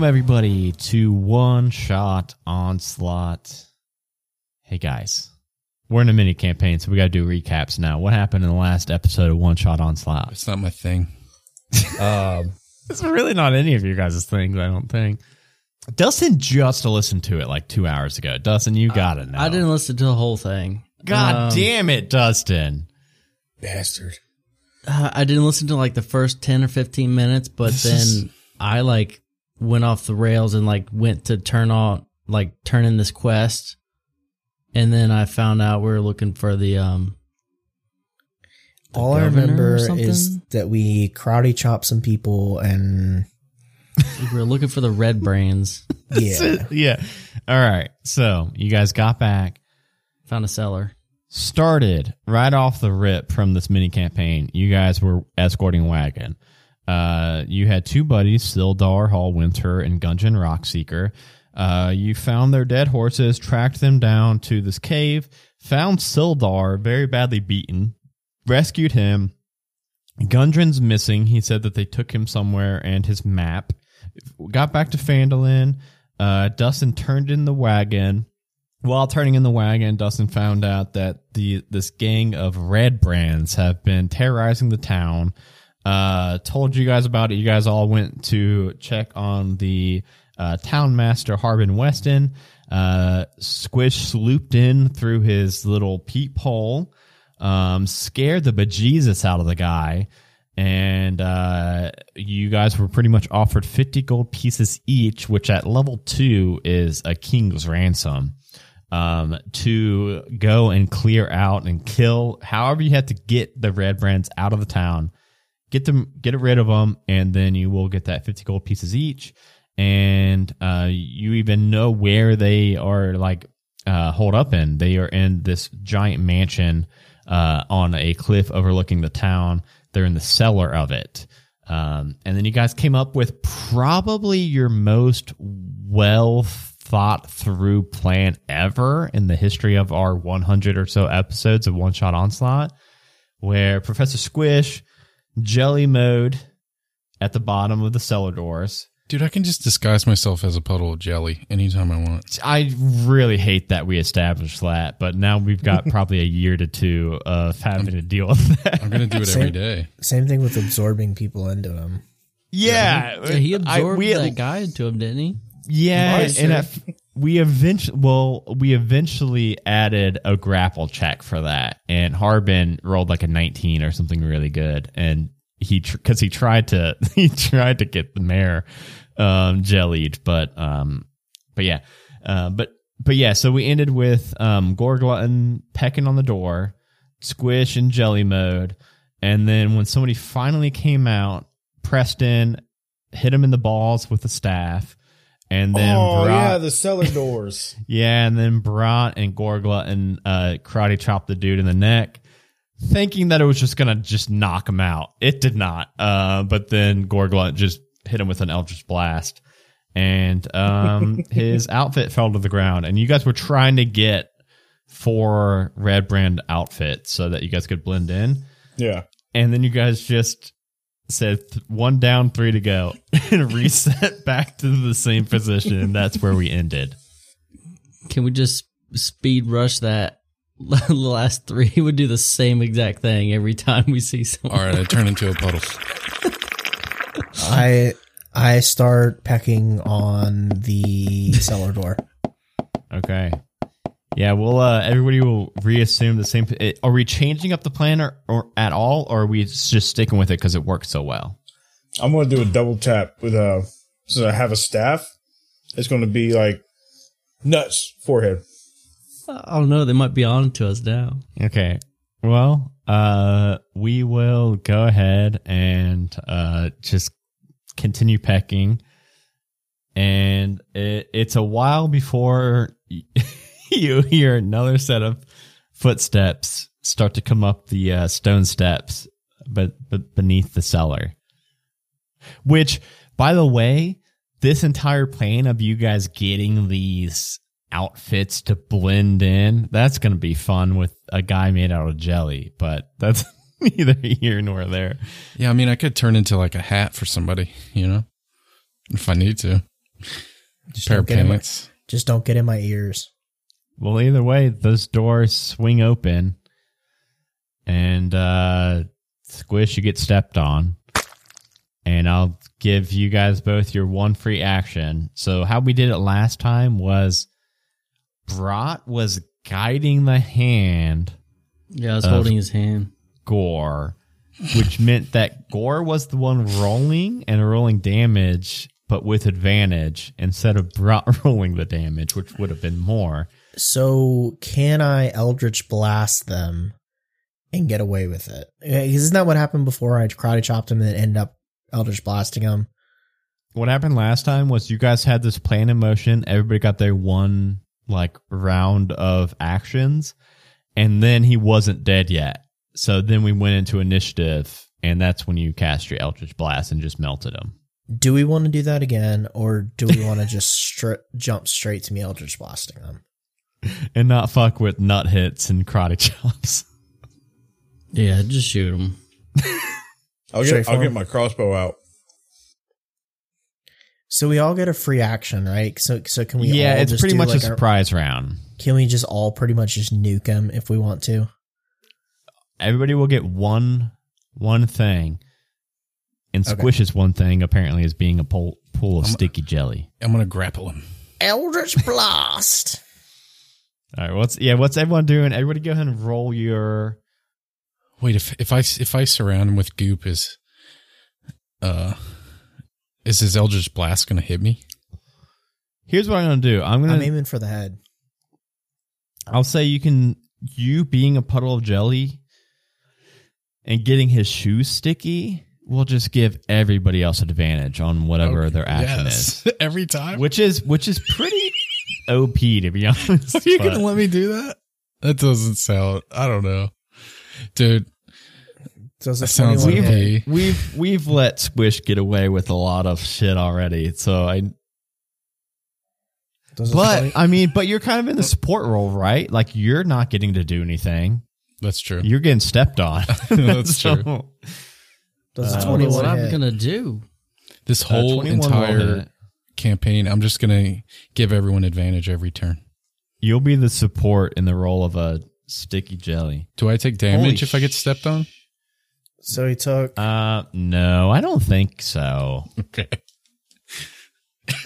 Welcome everybody to One Shot Onslaught. Hey guys, we're in a mini campaign, so we got to do recaps now. What happened in the last episode of One Shot Onslaught? It's not my thing. Um, It's really not any of you guys' things, I don't think. Dustin just listened to it like two hours ago. Dustin, you got to know. I didn't listen to the whole thing. God Um, damn it, Dustin. bastard. Uh, I didn't listen to like the first 10 or 15 minutes, but This then is- I like went off the rails and like went to turn on, like turn in this quest. And then I found out we were looking for the, um, the All I remember is that we karate chopped some people and we were looking for the red brains. yeah. yeah. All right. So you guys got back. Found a cellar. started right off the rip from this mini campaign. You guys were escorting wagon. Uh, you had two buddies, Sildar, Hallwinter, and Gundren Rockseeker. Uh, you found their dead horses, tracked them down to this cave, found Sildar very badly beaten, rescued him. Gundren's missing. He said that they took him somewhere and his map. Got back to Phandalin. Uh, Dustin turned in the wagon. While turning in the wagon, Dustin found out that the this gang of red brands have been terrorizing the town. Uh, told you guys about it. You guys all went to check on the uh, town master Harbin Wester. Uh, Squish swooped in through his little peephole, um, scared the bejesus out of the guy, and uh, you guys were pretty much offered fifty gold pieces each, which at level two is a king's ransom um, to go and clear out and kill however you have to get the red brands out of the town, get them, get rid of them, and then you will get that 50 gold pieces each. And, uh, you even know where they are like, uh, hold up in. They are in this giant mansion, uh, on a cliff overlooking the town. They're in the cellar of it. Um, and then you guys came up with probably your most well thought through plan ever in the history of our 100 or so episodes of One Shot Onslaught, where Professor Squish, jelly mode at the bottom of the cellar doors. Dude, I can just disguise myself as a puddle of jelly anytime I want. I really hate that we established that, but now we've got probably a year to two of having to deal with that. I'm going to do it Same- every day. Same thing with absorbing people into him. Yeah, Yeah, he I- absorbed we- that guy into him, didn't he? Yeah, and sir. at, we eventually well, we eventually added a grapple check for that, and Harbin rolled like a nineteen or something really good, and he because he tried to he tried to get the mayor um, jellied, but um, but yeah, uh, but but yeah, so we ended with um, Gorglutton pecking on the door, Squish in jelly mode, and then when somebody finally came out, Preston hit him in the balls with the staff. And then oh Bra- yeah, the cellar doors. yeah, and then Brat and Gorglutton uh, karate chopped the dude in the neck, thinking that it was just gonna just knock him out. It did not. Uh, but then Gorgla just hit him with an Eldritch Blast, and um, his outfit fell to the ground. And you guys were trying to get four red brand outfits so that you guys could blend in. yeah. And then you guys just said one down, three to go, and reset back to the same position. And that's where we ended. Can we just speed rush that? The last three He would do the same exact thing every time we see someone. All right, I turn into a puddle. I I start pecking on the cellar door. Okay. Yeah, well, uh, everybody will reassume the same. eh, Are we changing up the plan or, or at all, or are we just sticking with it because it works so well? I'm gonna do a double tap with a. So I have a staff. It's gonna be like nuts forehead. I don't know. They might be on to us now. Okay. Well, uh, we will go ahead and uh, just continue pecking, and it, it's a while before you hear another set of footsteps start to come up the uh, stone steps, but, but beneath the cellar. Which, by the way, this entire plan of you guys getting these outfits to blend in, that's going to be fun with a guy made out of jelly, but that's neither here nor there. Yeah, I mean, I could turn into like a hat for somebody, you know, if I need to. Just Pair don't of get in my, pants. just don't get in my ears. Well, either way, those doors swing open, and uh, Squish, you get stepped on. And I'll give you guys both your one free action. So, how we did it last time was Brat was guiding the hand Yeah, I was holding his hand. Gore, which meant that Gore was the one rolling and rolling damage, but with advantage instead of rolling the damage, which would have been more. So can I Eldritch blast them and get away with it? Isn't that what happened before? I karate chopped him and then ended up Eldritch blasting him. What happened last time was you guys had this plan in motion. Everybody got their one like round of actions, and then he wasn't dead yet. So then we went into initiative, and that's when you cast your Eldritch Blast and just melted him. Do we want to do that again, or do we want to just stri- jump straight to me Eldritch blasting them? And not fuck with nut hits and karate chops. Yeah, just shoot them. I'll get I'll Straightforward. get my crossbow out. So we all get a free action, right? So so can we? yeah, all it's just pretty do much like a surprise round. Can we just all pretty much just nuke them if we want to? Everybody will get one one thing. And Okay. Squish's one thing apparently is being a pool, pool of I'm- sticky jelly. I'm gonna grapple him. Eldritch blast. All right, what's yeah? What's everyone doing? Everybody, go ahead and roll your Wait, if if I if I surround him with goop, is uh, is his Eldritch Blast gonna hit me? Here's what I'm gonna do. I'm gonna. I'm aiming for the head. I'll say you can. You being a puddle of jelly and getting his shoes sticky will just give everybody else advantage on whatever their action Yes. every time. which is which is pretty OP to be honest. Are you but- gonna let me do that? That doesn't sound. I don't know, dude. Does That a sounds 21 like hit? a- we've we've let Squish get away with a lot of shit already. So I Does a but 20 I mean, but you're kind of in the support role, right? Like you're not getting to do anything. That's true. You're getting stepped on. That's So- true. does Uh, a I don't know 21 what I'm hit? gonna do. This Uh, whole 21 will entire hit. Campaign, I'm just gonna give everyone advantage every turn. You'll be the support in the role of a sticky jelly. Do I take damage Holy if I get stepped on? So he took Uh, no, I don't think so. Okay.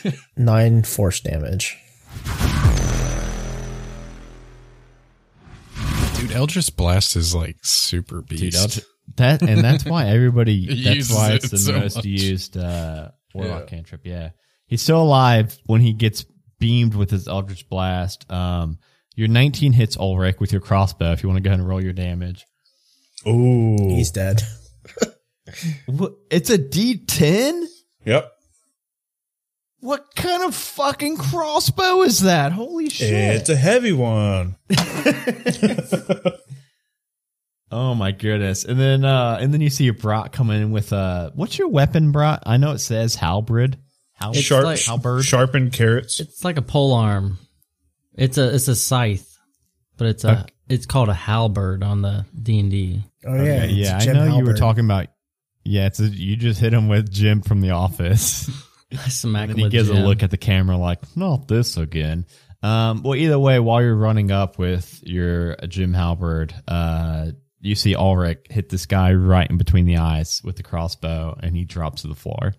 nine force damage. Dude, Eldritch Blast is like super beast. Dude, I'll that and that's why everybody. That's uses why it it's the so most much. used uh, warlock Yeah. cantrip. Yeah, he's still alive when he gets beamed with his Eldritch Blast. Um, your 19 hits Ulrich with your crossbow. If you want to go ahead and roll your damage, Oh, He's dead. It's a D10. Yep. What kind of fucking crossbow is that? Holy shit! It's a heavy one. Oh my goodness! And then, uh, and then you see a Brat coming in with uh, what's your weapon, Brat? I know it says halberd. Halberd. It's Sharp, like- halberd. sharpened carrots. It's like a pole arm. It's a it's a scythe, but it's a Okay. it's called a halberd on the D and D. Oh yeah, Okay, it's yeah. I Jim know you were Halberd. talking about. Yeah, it's a, you just hit him with Jim from The Office. I smack and him he with gives a Jim. look at the camera like, not this again. Um, well, either way, while you're running up with your Jim Halberd, uh, you see Ulrich hit this guy right in between the eyes with the crossbow, and he drops to the floor.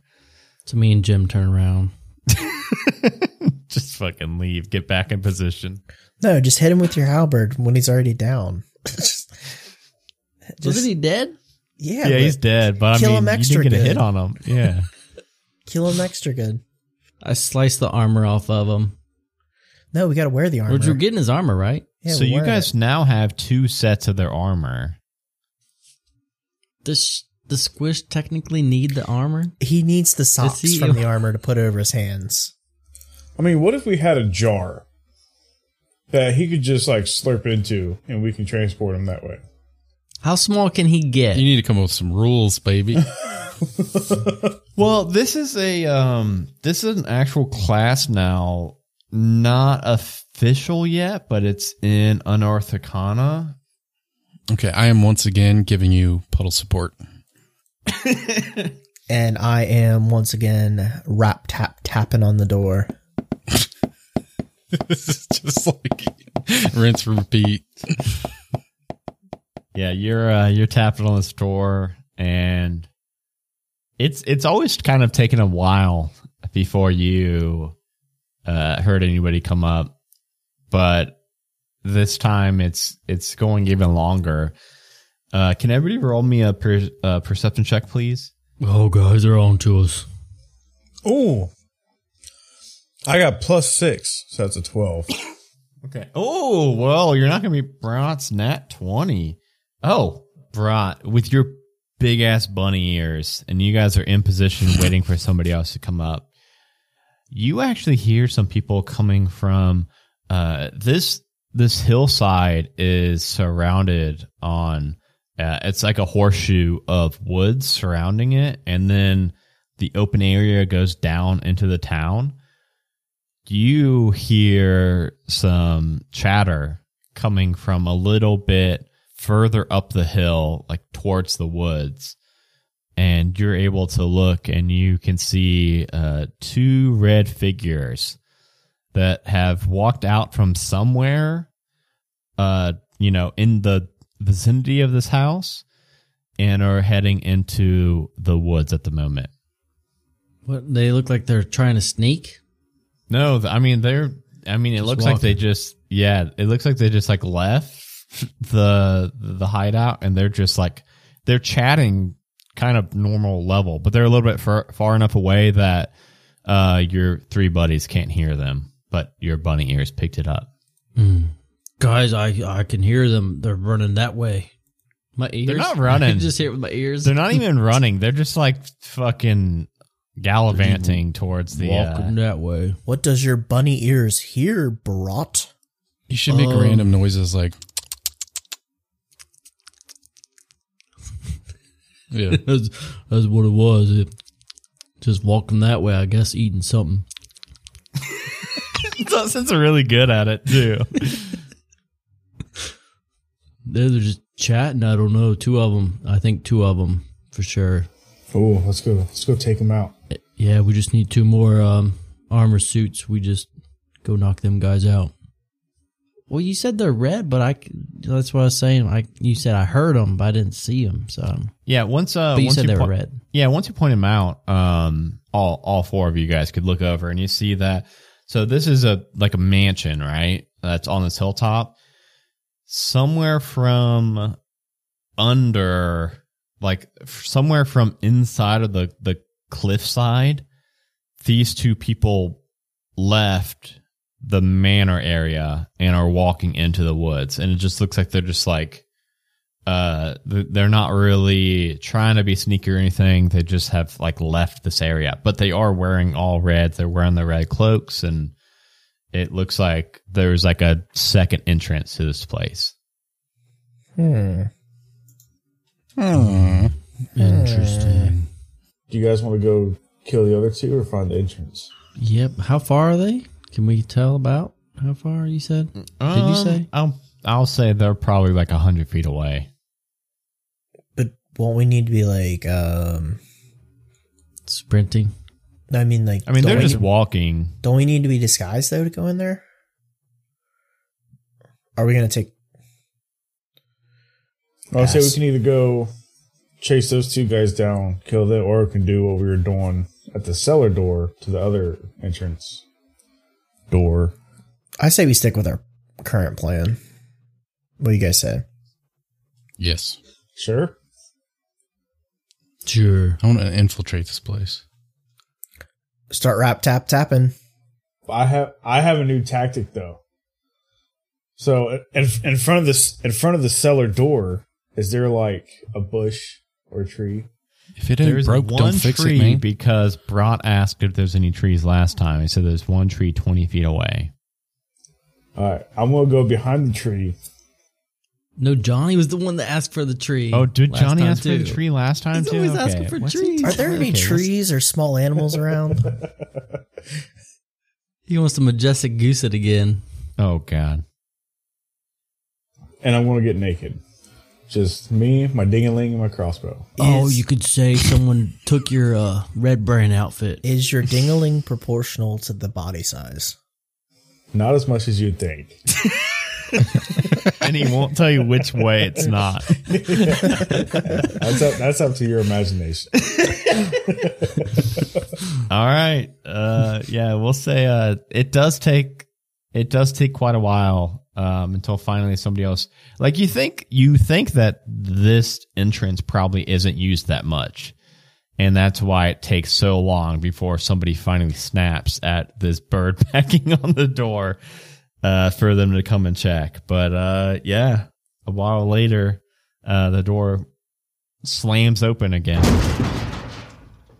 So me and Jim turn around. just fucking leave. Get back in position. No, just hit him with your halberd when he's already down. just, just- Wasn't he dead? Yeah, Yeah, he's dead, but I kill mean, him you extra didn't get a hit on him. Yeah. kill him extra good. I sliced the armor off of him. No, we got to wear the armor. We're getting his armor, right? Yeah, so we're you guys it. now have two sets of their armor. Does the squish technically need the armor? He needs the socks he- from the armor to put over his hands. I mean, what if we had a jar that he could just like slurp into and we can transport him that way? How small can he get? You need to come up with some rules, baby. Well, this is a um this is an actual class now, not official yet, but it's in Unearthed Arcana. okay, I am once again giving you puddle support. and I am once again rap tap tapping on the door. this is just like rinse repeat. Yeah, you're uh, you're tapping on this door, and it's it's always kind of taken a while before you uh, heard anybody come up, but this time it's it's going even longer. Uh, can everybody roll me a per, uh, perception check, please? Oh, guys, they're on to us. Ooh. I got plus six, so that's a 12. Okay. Oh well, you're not gonna be Brat's nat twenty. Oh, Brat, with your big ass bunny ears, and you guys are in position waiting for somebody else to come up. You actually hear some people coming from uh, this this hillside is surrounded on. Uh, it's like a horseshoe of woods surrounding it, and then the open area goes down into the town you hear some chatter coming from a little bit further up the hill, like towards the woods. And you're able to look and you can see uh, two red figures that have walked out from somewhere, uh, you know, in the vicinity of this house and are heading into the woods at the moment. What? They look like they're trying to sneak. No, I mean they're. I mean, it Just looks like they just. Yeah, it looks like they just like left the the hideout, and they're just like they're chatting kind of normal level, but they're a little bit far, far enough away that uh your three buddies can't hear them, but your bunny ears picked it up. Hmm. Guys, I I can hear them. They're running that way. My ears. They're not running. I can just hear it with my ears. They're not even running; they're just like fucking gallivanting towards the. Uh, walking that way. What does your bunny ears hear, brat? You should make Um, random noises like. yeah. that's, that's what it was. It, just walking that way, I guess, eating something. Dustin's really good at it too. They're they're just chatting. I don't know. Two of them. I think two of them for sure. Oh, let's go. Let's go take them out. Yeah, we just need two more um, armor suits. We just go knock them guys out. Well, you said they're red, but I that's what I was saying. I you said I heard them, but I didn't see them. So, yeah, once uh, but you once said they were red. Yeah, once you point them out, um, all all four of you guys could look over and you see that. So this is a like a mansion, right? That's on this hilltop. Somewhere from under, like somewhere from inside of the the cliffside, these two people left the manor area and are walking into the woods, and it just looks like they're just like uh they're not really trying to be sneaky or anything. They just have like left this area. But they are wearing all red they're wearing the red cloaks and it looks like there's like a second entrance to this place Hmm. Interesting. Do you guys want to go kill the other two or find the entrance? Yep. How far are they? Can we tell about how far you said? Did you say? Um, I'll, I'll say they're probably like a hundred feet away But won't we need to be like, um, Sprinting. I mean, like, i mean don't they're we, just walking don't we need to be disguised though to go in there? Are we gonna take? I would say we can either go chase those two guys down, kill them, or we can do what we were doing at the cellar door to the other entrance door. I say we stick with our current plan. What do you guys say? Yes. Sure. Sure. I want to infiltrate this place. Start rap tap tapping. I have I have a new tactic though. So in in front of this in front of the cellar door, is there like a bush or a tree? If it ain't there's broke, one don't fix tree it, man. because Brat asked if there's any trees last time. He said there's one tree 20 feet away. All right, I'm gonna go behind the tree. No, Johnny was the one that asked for the tree. Oh, did Johnny time, ask for the tree last time He's too? always Okay. asking for What's trees. Are there any Okay, let's- trees or small animals around? He wants to majestic goose it again. Oh God. and I'm gonna get naked. Just me, my dingaling, and my crossbow. Oh, Is- you could say someone took your uh, red brand outfit. Is your dingaling proportional to the body size? Not as much as you'd think. and he won't tell you which way it's not. That's up, that's up to your imagination. All right. Uh, yeah, we'll say uh, it does take it does take quite a while um, until finally somebody else like you think you think that this entrance probably isn't used that much, and that's why it takes so long before somebody finally snaps at this bird pecking on the door uh, for them to come and check. But uh, yeah, a while later, uh, the door slams open again.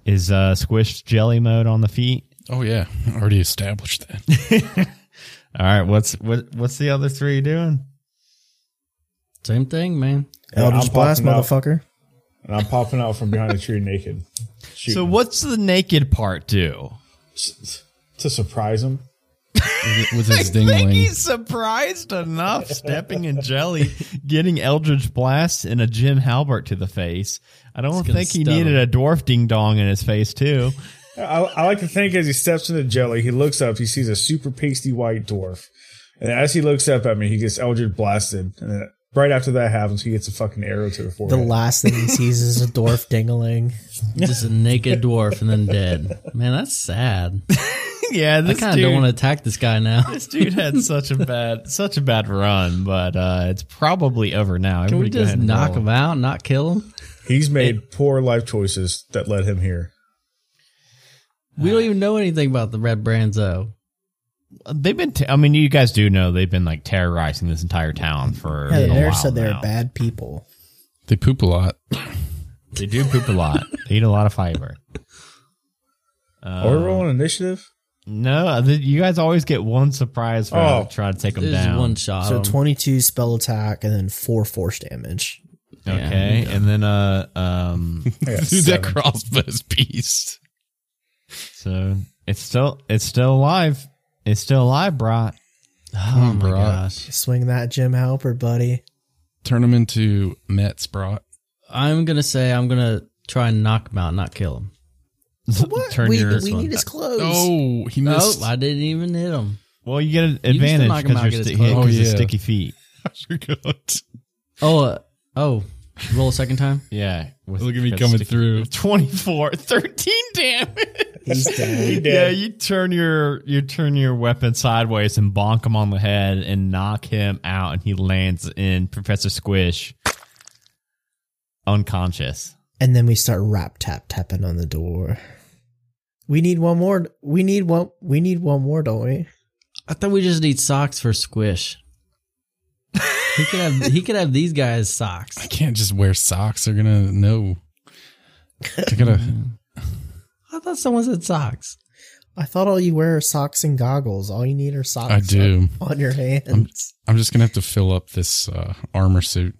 Is uh, squished jelly mode on the feet? Oh yeah, already established that. All right, what's what what's the other three doing? Same thing, man. Yeah, Eldritch I'm Blast, popping out. motherfucker. And I'm popping out from behind a tree naked. So what's the naked part do? to surprise him? With his I think dingling. he's surprised enough stepping in jelly, getting Eldritch Blast and a Jim Halbert to the face. I don't gonna think he stun needed him. a dwarf ding dong in his face too. I, I like to think as he steps into jelly, he looks up, he sees a super pasty white dwarf. And as he looks up at me, he gets Eldritch blasted. And then right after that happens, he gets a fucking arrow to the forehead. The last thing he sees is a dwarf dingaling. Just a naked dwarf and then dead. Man, that's sad. yeah, I kind of don't want to attack this guy now. this dude had such a bad such a bad run, but uh, it's probably over now. Can we Everybody go just knock roll. him out, not kill him? He's made poor life choices that led him here. We don't even know anything about the red brands, though. They've been. T- I mean, you guys do know they've been like terrorizing this entire town for. Yeah, they never while said they're now. bad people. They poop a lot. They do poop a lot. they eat a lot of fiber. Are we rolling initiative? No, you guys always get one surprise for Oh. trying to take them down. one shot. So 22 spell attack and then 4 force damage. okay, Yeah. and then uh um, Dude, that crossbow's beast. so it's still it's still alive. It's still alive, Brat. oh my bro. gosh. Swing that Jim Halpert, buddy. Turn him into Mets brought. I'm going to say I'm going to try and knock him out, not kill him. Turn we your we need his clothes. Oh, he No, missed. I didn't even hit him. well. You get an can still advantage knock him out, because get you're his sti- clothes. yeah, Oh, 'cause of yeah. sticky feet. I forgot. Oh, uh, oh, roll a second time. Yeah, with- Look at me because coming sticky- through. 24, 13 damage. He's dead. Yeah, you turn your you turn your weapon sideways and bonk him on the head and knock him out, and he lands in Professor Squish unconscious. And then we start rap tap tapping on the door. We need one more. We need one. We need one more, don't we? I thought we just need socks for Squish. he could have he could have these guys socks. I can't just wear socks. They're gonna know. I gotta. I thought someone said socks. I thought all you wear are socks and goggles. All you need are socks. I do. on, on your hands. I'm just gonna have to fill up this uh, armor suit.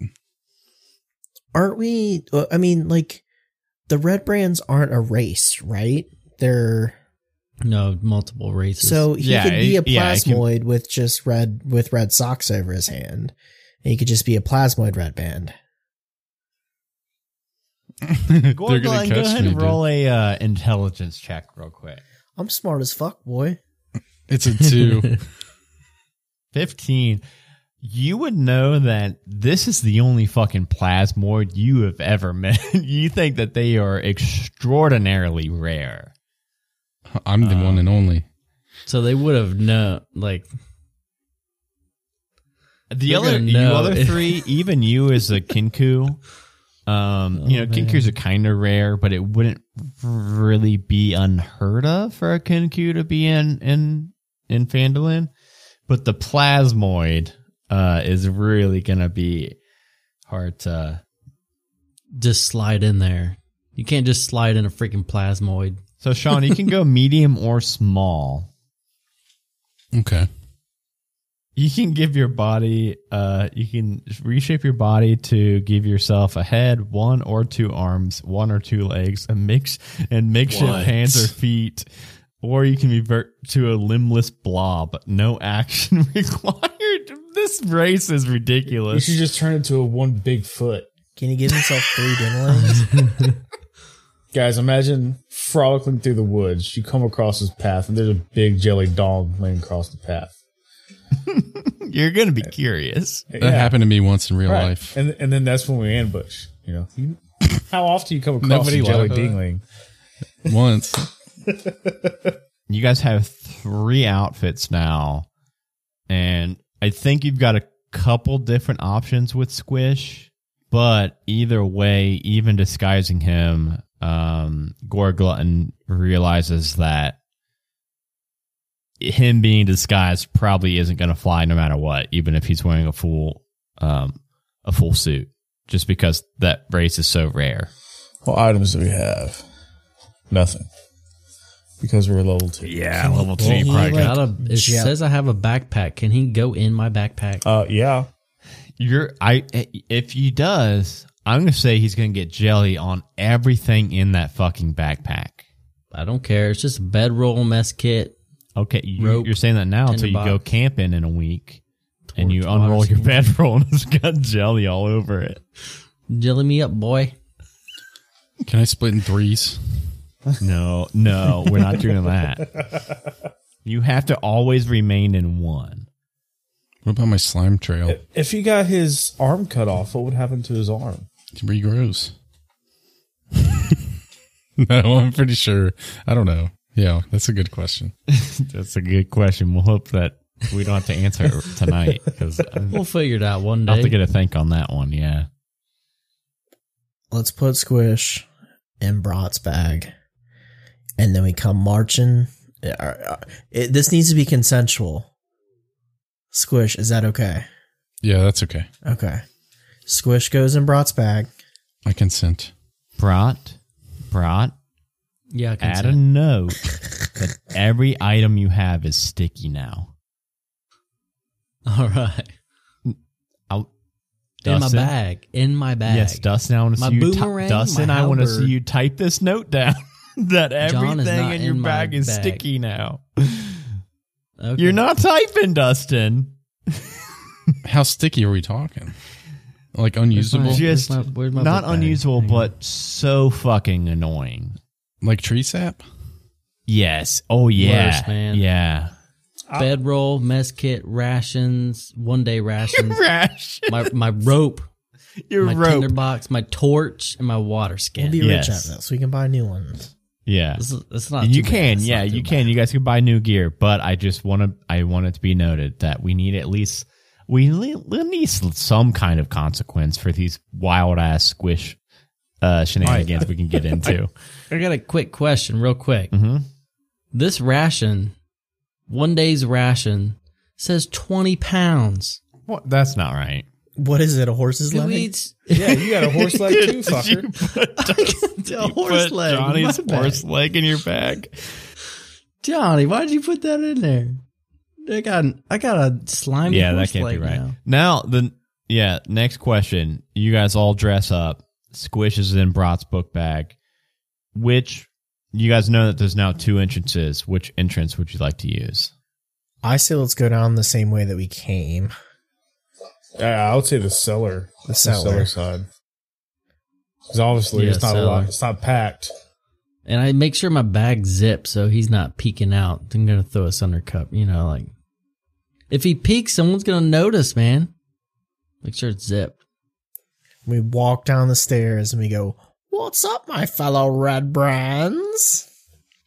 Aren't we? uh, I mean, like the red brands aren't a race, right? They're No, multiple races. so he Yeah, could be a it- yeah, can- plasmoid with just red with red socks over his hand. And he could just be a plasmoid red band. They're Go, gonna ahead, go ahead me. and dude. roll a uh, intelligence check real quick. I'm smart as fuck, boy. It's a two. 15. You would know that this is the only fucking plasmoid you have ever met. you think that they are extraordinarily rare. I'm the one and only. so they would have known. Like The other, gonna you other three, even you as a kenku, um, you know, Oh, man. kenkus are kind of rare, but it wouldn't really be unheard of for a kenku to be in in in Phandalin. But the plasmoid uh, is really gonna be hard to. just slide in there. You can't just slide in a freaking plasmoid. So, Sean, you can go medium or small. Okay. You can give your body, uh, you can reshape your body to give yourself a head, one or two arms, one or two legs, a mix, and makeshift What? hands or feet, or you can revert to a limbless blob. No action required. Dude, this race is ridiculous. You should just turn into a one big foot. Can you give himself three dinnerlings? Guys, imagine frolicking through the woods. You come across his path, and there's a big jelly dog laying across the path. You're gonna be curious. That happened to me once in real Right. life. And and then that's when we ambush. You know, You- how often do you come across Nobody a jelly laughed dingling? Once. You guys have three outfits now, and I think you've got a couple different options with Squish. But either way, even disguising him, um, Gore Glutton realizes that him being disguised probably isn't going to fly no matter what, even if he's wearing a full, um, a full suit, just because that race is so rare. What items do we have? Nothing. Because we're level two. Yeah, level two, you probably got- Got a, it Jet- says I have a backpack. Can he go in my backpack? Uh, yeah. You're I if he does, I'm gonna say he's gonna get jelly on everything in that fucking backpack. I don't care. It's just a bedroll mess kit. Okay, you, Rope, you're saying that now until you go camping in a week and you unroll your bedroll and it's got jelly all over it. Jelly me up, boy. Can I split in threes? No, no, we're not doing that. You have to always remain in one. What about my slime trail? If he got his arm cut off, what would happen to his arm? It regrows. no, I'm pretty sure. I don't know. Yeah, that's a good question. That's a good question. We'll hope that we don't have to answer it tonight because We'll figure it out one day. I'll have to get a think on that one. Yeah. Let's put Squish in Brat's bag, and then we come marching. Uh, uh, it- this needs to be consensual. Squish, is that okay? Yeah, that's okay. Okay. Squish goes in Brat's bag. I consent. Brought, brought, Yeah, I can add a note that every item you have is sticky now. All right. I'll, In my bag. In my bag. Yes, Dustin, I want to My see you. Boomerang, Dustin, my I want to see you type this note down that everything in your in bag is bag. sticky now. Okay. You're not typing, Dustin. How sticky are we talking? Like Where's my- unusable? Just where's my- where's my Not unusable, bag? unusual, Hang on. but so fucking annoying. Like tree sap? Yes. Oh yeah. Worse, man. Yeah. bedroll, mess kit, rations, one day rations, Rash. my my rope, Your my rope. tinderbox, my torch, and my water skin. We'll skin. be Yes. rich at this. So we can buy new ones. Yeah. It's, it's not. You can, yeah, you bad. can. You guys can buy new gear, but I just want to. I want it to be noted that we need at least we need some kind of consequence for these wild ass squish uh, shenanigans we can get into. I got a quick question, real quick. hmm This ration, one day's ration, says twenty pounds. What? That's not right. What is it? A horse's Who leg? eats Yeah, you got a horse leg too, You fucker. put, a you horse put leg? in Johnny's horse leg in your bag. Johnny, why did you put that in there? I got I got a slimy. yeah, that horse can't be leg right. now. Now, the yeah, next question. You guys all dress up. Squish is in Brat's book bag. Which you guys know that there's now two entrances. Which entrance would you like to use? I say let's go down the same way that we came. Yeah, I would say the cellar. The cellar. side. Because obviously Yeah, it's not a lot. It's not packed. And I make sure my bag zips so he's not peeking out. I'm gonna throw a Sunder cup. You know, like if he peeks, someone's gonna notice, man. Make sure it's zipped. We walk down the stairs and we go, What's up, my fellow red brands?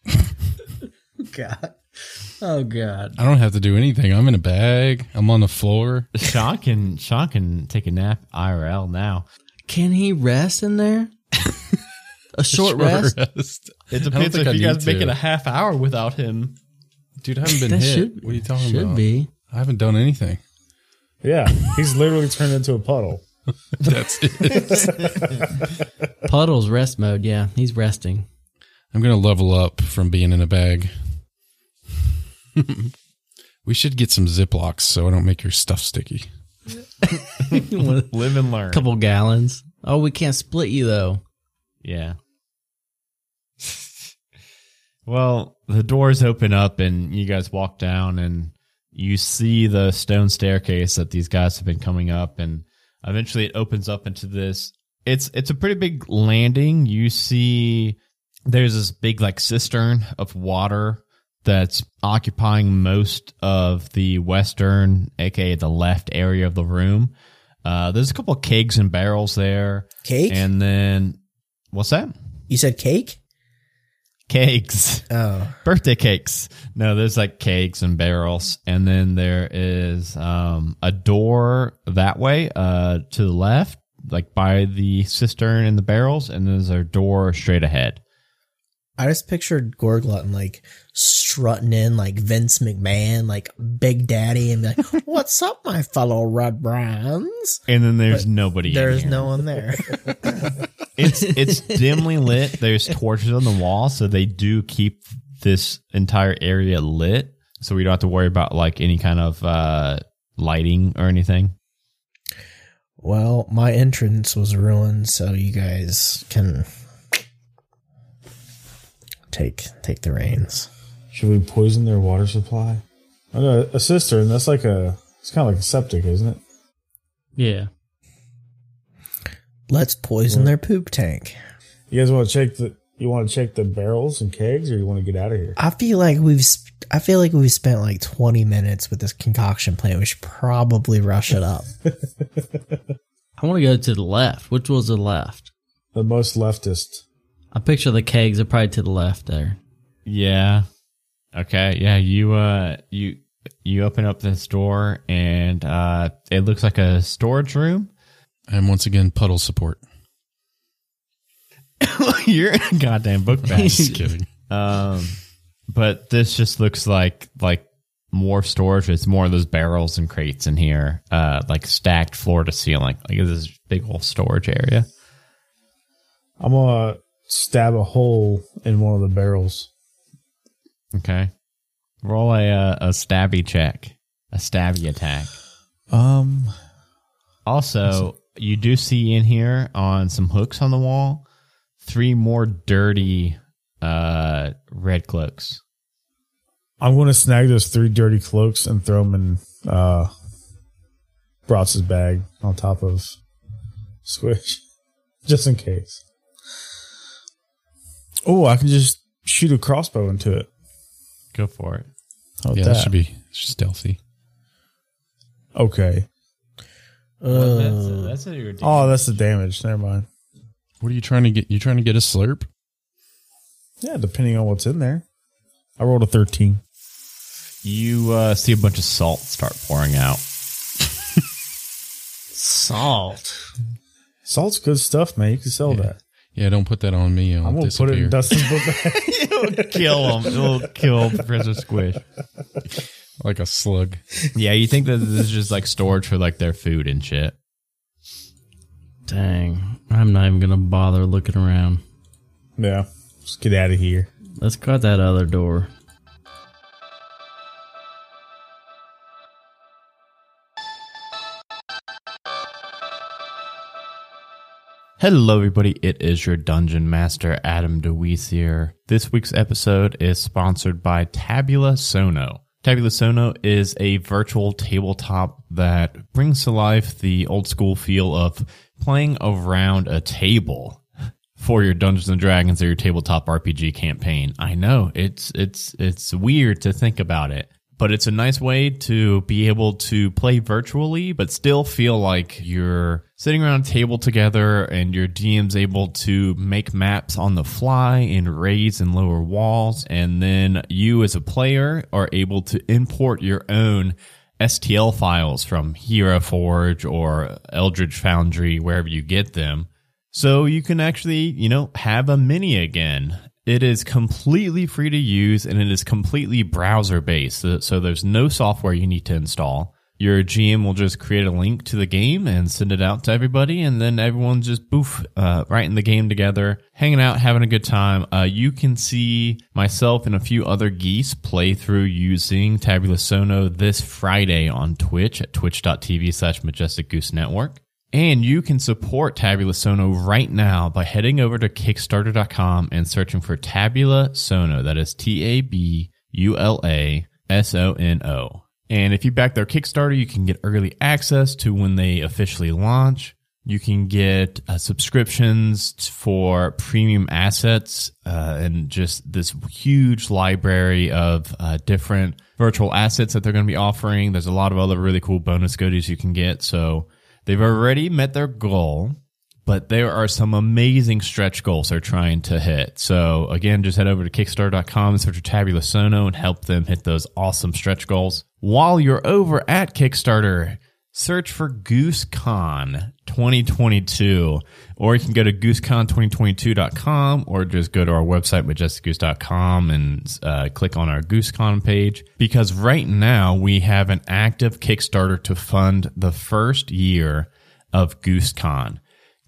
God. Oh God. I don't have to do anything. I'm in a bag. I'm on the floor. Sean can Sean can take a nap IRL now. Can he rest in there? a short, rest? rest. It depends if you guys make it a half hour without him. Dude, I haven't been That hit. should what are you talking should about? be. I haven't done anything. Yeah, he's literally turned into a puddle. That's it. Puddles rest mode. Yeah, he's resting. I'm gonna level up from being in a bag. we should get some Ziplocs so I don't make your stuff sticky. Live and learn. couple gallons. Oh, we can't split you though. Yeah. well, the doors open up and you guys walk down and you see the stone staircase that these guys have been coming up, and eventually it opens up into this. It's it's a pretty big landing. You see, there's this big like cistern of water that's occupying most of the western, aka the left area of the room. Uh, there's a couple of kegs and barrels there, Cake? and then what's that? you said cake? Cakes. Oh. birthday cakes. No, there's like cakes and barrels, and then there is um, a door that way uh, to the left, like by the cistern and the barrels, and there's a door straight ahead. I just pictured Gorglutton like strutting in like Vince McMahon, like Big Daddy, and be like, "What's up, my fellow Red Brands?" And then there's nobody. in There's here. no one there. It's it's dimly lit. There's torches on the wall, so they do keep this entire area lit, so we don't have to worry about like any kind of uh, lighting or anything. well, my entrance was ruined, so you guys can take take the reins. Should we poison their water supply? I know a cistern. That's like a. It's kind of like a septic, isn't it? Yeah. Let's poison their poop tank. You guys want to check the? You want to check the barrels and kegs, or you want to get out of here? I feel like we've. I feel like we've spent like 20 minutes with this concoction plan. We should probably rush it up. I want to go to the left. Which was the left? The most leftist. I picture the kegs are probably to the left there. Yeah. Okay. Yeah. You uh you you open up this door and uh it looks like a storage room. And once again, puddle support. You're a goddamn book bag. Just kidding. um, but this just looks like like more storage. It's more of those barrels and crates in here, uh, like stacked floor to ceiling. Like this big old storage area. I'm gonna stab a hole in one of the barrels. Okay. Roll a uh, a stabby check, a stabby attack. Um, Also, you do see in here on some hooks on the wall three more dirty uh red cloaks. I'm gonna snag those three dirty cloaks and throw them in uh, Brotz's bag on top of Squish, just in case. Oh, I can just shoot a crossbow into it. Go for it. How yeah, that? that should be stealthy. okay. that's, Uh, that's a, Oh, that's the damage. Never mind. What are you trying to get? You trying to get a slurp? Yeah, depending on what's in there. I rolled a 13. You uh, see a bunch of salt start pouring out. salt. Salt's good stuff, man. You can sell that. Yeah, don't put that on me. I'll I'm gonna disappear. put it in Dustin's book bag. It'll kill him. It'll kill Professor Squish. like a slug. Yeah, you think that this is just like storage for like their food and shit. Dang. I'm not even going to bother looking around. yeah. Just get out of here. Let's go out that other door. Hello, everybody. It is your Dungeon Master, Adam DeWeese here. This week's episode is sponsored by Tabula Sono. Tabula Sono is a virtual tabletop that brings to life the old school feel of playing around a table for your Dungeons and Dragons or your tabletop RPG campaign. I know it's it's it's weird to think about it, but it's a nice way to be able to play virtually but still feel like you're sitting around a table together and your DM's able to make maps on the fly and raise and lower walls and then you as a player are able to import your own STL files from Hero Forge or Eldritch Foundry wherever you get them so you can actually, you know, have a mini again. It is completely free to use and it is completely browser based. So, there's no software you need to install. Your GM will just create a link to the game and send it out to everybody, and then everyone just boof uh, right in the game together, hanging out, having a good time. Uh, you can see myself and a few other geese play through using Tabula Sono this Friday on Twitch at twitch.tv slash majestic goose network. And you can support Tabula Sono right now by heading over to Kickstarter.com and searching for Tabula Sono. That is T A B U L A S O N O. And if you back their Kickstarter, you can get early access to when they officially launch. You can get uh, subscriptions for premium assets uh, and just this huge library of uh, different virtual assets that they're going to be offering. There's a lot of other really cool bonus goodies you can get. So they've already met their goal, but there are some amazing stretch goals they're trying to hit. So again, just head over to Kickstarter.com and search for Tabula Sono and help them hit those awesome stretch goals. While you're over at Kickstarter, search for GooseCon 2022, or you can go to goosecon2022.com or just go to our website, majesticgoose.com and uh, click on our GooseCon page. Because right now we have an active Kickstarter to fund the first year of GooseCon.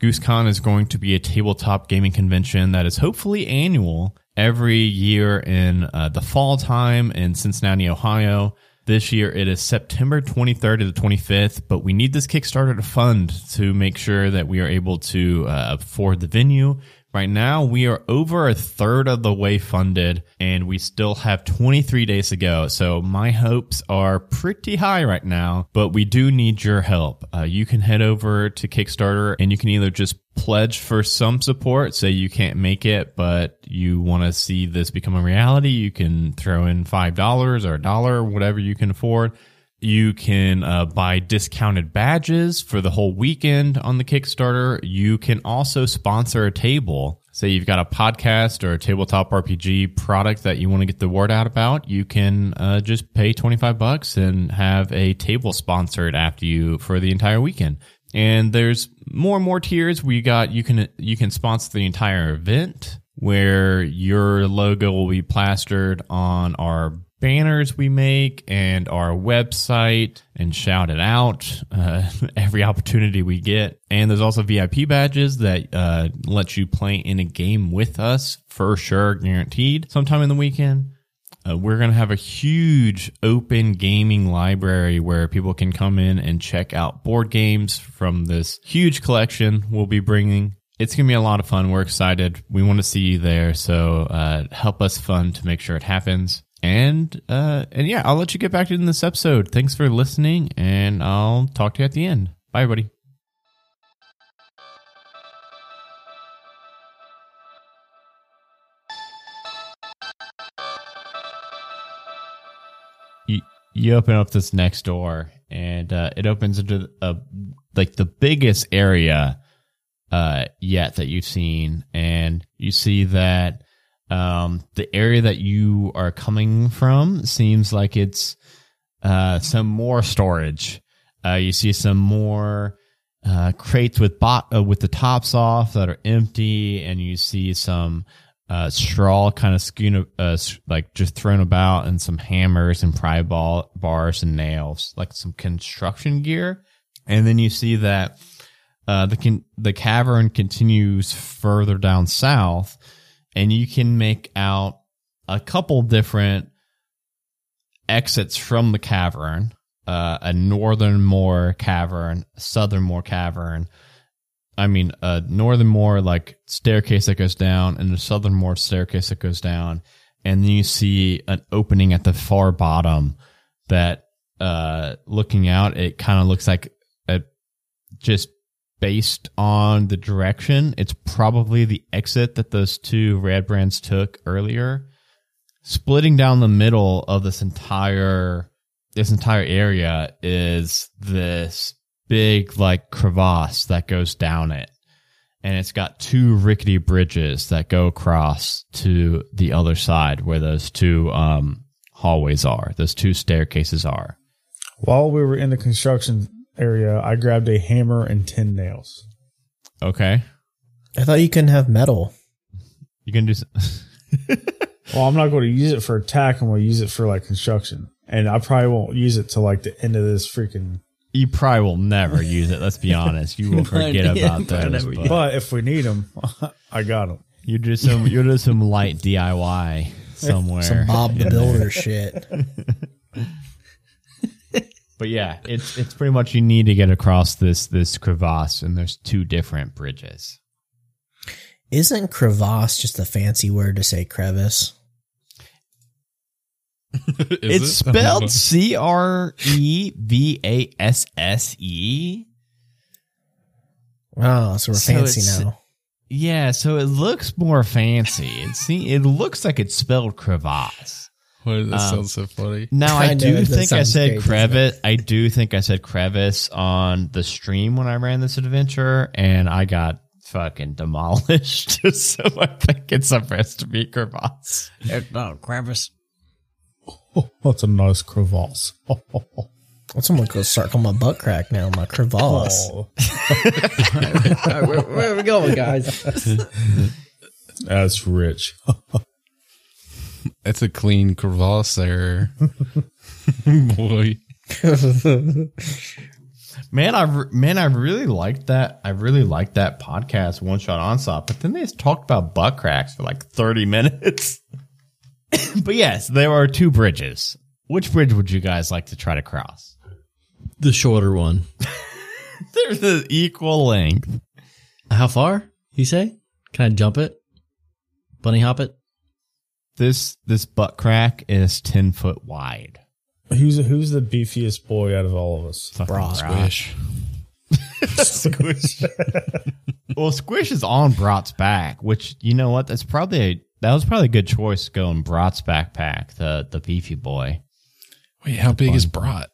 GooseCon is going to be a tabletop gaming convention that is hopefully annual every year in uh, the fall time in Cincinnati, Ohio. This year it is September 23rd to the 25th, but we need this Kickstarter to fund to make sure that we are able to uh, afford the venue. Right now, we are over a third of the way funded and we still have 23 days to go. So my hopes are pretty high right now, but we do need your help. Uh, you can head over to Kickstarter and you can either just pledge for some support, say you can't make it, but you want to see this become a reality. You can throw in $5 or a dollar, whatever you can afford. You can uh, buy discounted badges for the whole weekend on the Kickstarter. You can also sponsor a table. Say you've got a podcast or a tabletop RPG product that you want to get the word out about. You can uh, just pay 25 bucks and have a table sponsored after you for the entire weekend. And there's more and more tiers. We got you can you can sponsor the entire event where your logo will be plastered on our banners we make and our website and shout it out uh, every opportunity we get. And there's also VIP badges that uh, let you play in a game with us for sure, guaranteed, sometime in the weekend. Uh, we're going to have a huge open gaming library where people can come in and check out board games from this huge collection we'll be bringing. It's going to be a lot of fun. We're excited. We want to see you there. So uh, help us fund to make sure it happens. And uh, and yeah, I'll let you get back to this episode. Thanks for listening, and I'll talk to you at the end. Bye, everybody. You you open up this next door, and uh, it opens into a like the biggest area uh, yet that you've seen, and you see that um, the area that you are coming from seems like it's uh, some more storage. Uh, you see some more uh, crates with bot uh, with the tops off that are empty, and you see some uh, straw kind of skewn, uh, like just thrown about, and some hammers and pry ball bars and nails, like some construction gear. And then you see that uh, the the cavern continues further down south, and you can make out a couple different exits from the cavern. Uh, a northern moor cavern, southern moor cavern. I mean, a northern moor like staircase that goes down, and a southern moor staircase that goes down, and then you see an opening at the far bottom that, uh, looking out, it kind of looks like a just based on the direction, it's probably the exit that those two rad brands took earlier. Splitting down the middle of this entire this entire area is this big like crevasse that goes down it. And it's got two rickety bridges that go across to the other side where those two um hallways are. Those two staircases are. While we were in the construction area, I grabbed a hammer and ten nails. Okay. I thought you couldn't have metal. You can do Well, I'm not going to use it for attack. I'm going to use it for like construction, and I probably won't use it till like the end of this freaking. You probably will never use it. Let's be honest. You will forget about probably those. But But if we need them, I got them. you do some. You do some light DIY somewhere. Some Bob the Builder shit. But yeah, it's it's pretty much you need to get across this this crevasse, and there's two different bridges. Isn't crevasse just a fancy word to say crevice? it's spelled C R E V A S S E. Oh, so we're So fancy now. Yeah, so it looks more fancy. It see, it looks like it's spelled crevasse. Why that Um, sound so funny? Now I, I do that think I said great, crevice. I do think I said crevice on the stream when I ran this adventure, and I got fucking demolished. so I think it's a supposed to be crevasse. It's not crevice. That's a nice crevasse. Well, someone could start calling my butt crack now, my crevasse. Oh, where, where are we going, guys? that's rich. That's a clean crevasse there. Boy. Man, I re- man, I really liked that. I really liked that podcast, One Shot Onslaught. But then they just talked about butt cracks for like thirty minutes. but yes, there are two bridges. Which bridge would you guys like to try to cross? The shorter one. They're the equal length. How far? You say? Can I jump it? Bunny hop it? This this butt crack is ten foot wide. Who's who's the beefiest boy out of all of us? Fucking Brock. Squish. Squish. well, Squish is on Brat's back, which you know what? That's probably a, that was probably a good choice going Brat's backpack, the the beefy boy. Wait, how big is Brat?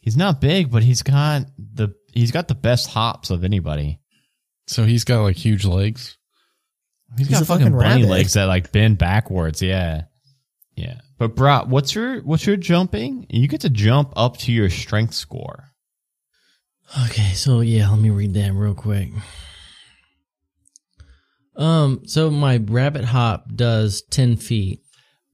He's not big, but he's got the he's got the best hops of anybody. So he's got like huge legs. He's got fucking fucking bunny rabbit. legs that like bend backwards. Yeah, yeah. But Brat, what's your what's your jumping? You get to jump up to your strength score. Okay, so yeah, let me read that real quick. Um, so my rabbit hop does ten feet.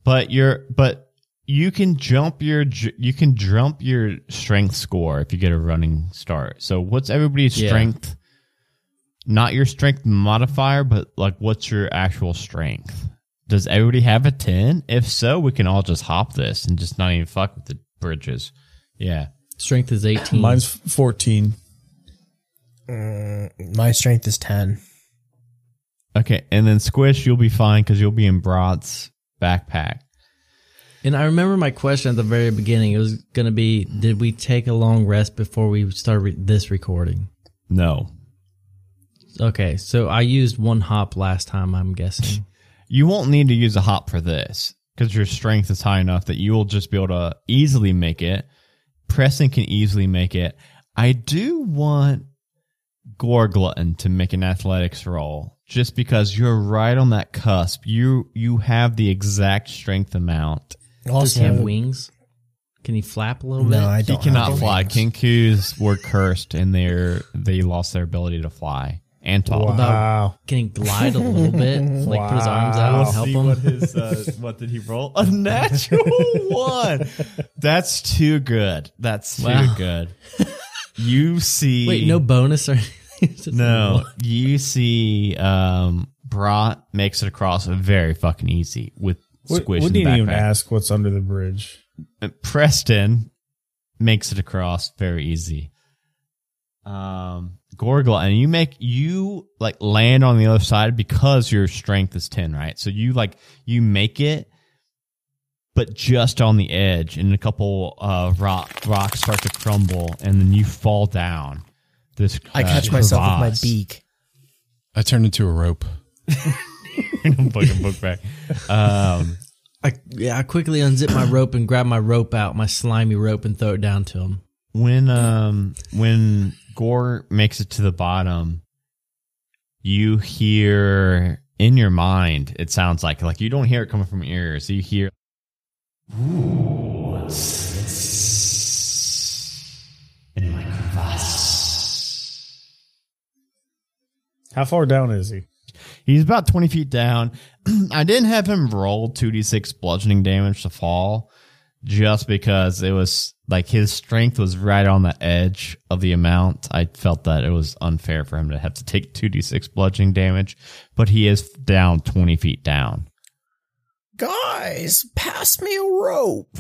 But you're but you can jump your you can jump your strength score if you get a running start. So what's everybody's Yeah. strength? Not your strength modifier, but like what's your actual strength? Does everybody have a 10? If so, we can all just hop this and just not even fuck with the bridges. Yeah. Strength is eighteen. Mine's fourteen. Mm, my strength is 10. Okay, and then Squish, you'll be fine because you'll be in Brat's backpack. and I remember my question at the very beginning. It was gonna be, did we take a long rest before we started re- this recording? No. Okay, so I used one hop last time. I'm guessing. You won't need to use a hop for this because your strength is high enough that you will just be able to easily make it. Preston can easily make it. I do want Gorglutton to make an athletics roll just because you're right on that cusp. You you have the exact strength amount. Does he have wings? Can he flap a little No, bit? I He don't. cannot have fly. wings. kenkus were cursed and they're they lost their ability to fly and talk. Wow. Can he glide a little bit? Like put his arms out Wow. and help him? his uh, what did he roll? A natural one. That's too good. That's too Wow. good. You see Wait, no bonus or anything? No. You see um Brat makes it across very fucking easy with We, squish we in the didn't even ask what's under the bridge. Uh, Preston makes it across very easy. Um, Gorgle, and you make you like land on the other side because your strength is ten, right? So you like you make it, but just on the edge, and a couple uh rock rocks start to crumble, and then you fall down. This I uh, catch myself with my beak. I turn into a rope. Fucking book back. Um, I, yeah, I quickly unzip my rope and grab my rope out, my slimy rope, and throw it down to him. when um when Gore makes it to the bottom, you hear in your mind. It sounds like like you don't hear it coming from your ears. You hear. Ooh, in my crevasse. How far down is he? He's about 20 feet down. I didn't have him roll 2d6 bludgeoning damage to fall just because it was like his strength was right on the edge of the amount. I felt that it was unfair for him to have to take 2d6 bludgeoning damage, but he is down 20 feet down. Guys, pass me a rope.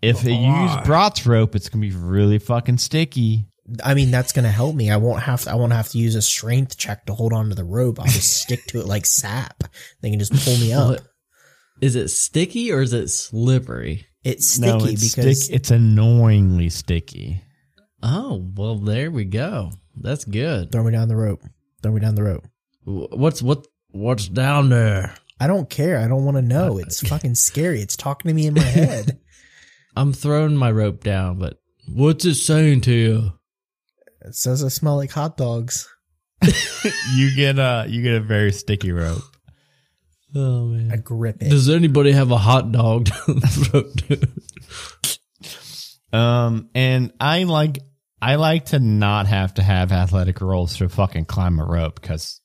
If you use Brat's rope, it's going to be really fucking sticky. I mean, that's gonna help me. I won't have to. I won't have to use a strength check to hold on to the rope. I'll just stick to it like sap. They can just pull me up. What? is it sticky or is it slippery? It's sticky no, it's because stick, it's annoyingly sticky. Oh well, there we go. That's good. throw me down the rope. Throw me down the rope. What's what? What's down there? I don't care. I don't want to know. It's fucking scary. It's talking to me in my head. I'm throwing my rope down, but what's it saying to you? it says I smell like hot dogs. you get a you get a very sticky rope. Oh man. I grip it. Does anybody have a hot dog to throw to? Um, and I like I like to not have to have athletic rolls to fucking climb a rope because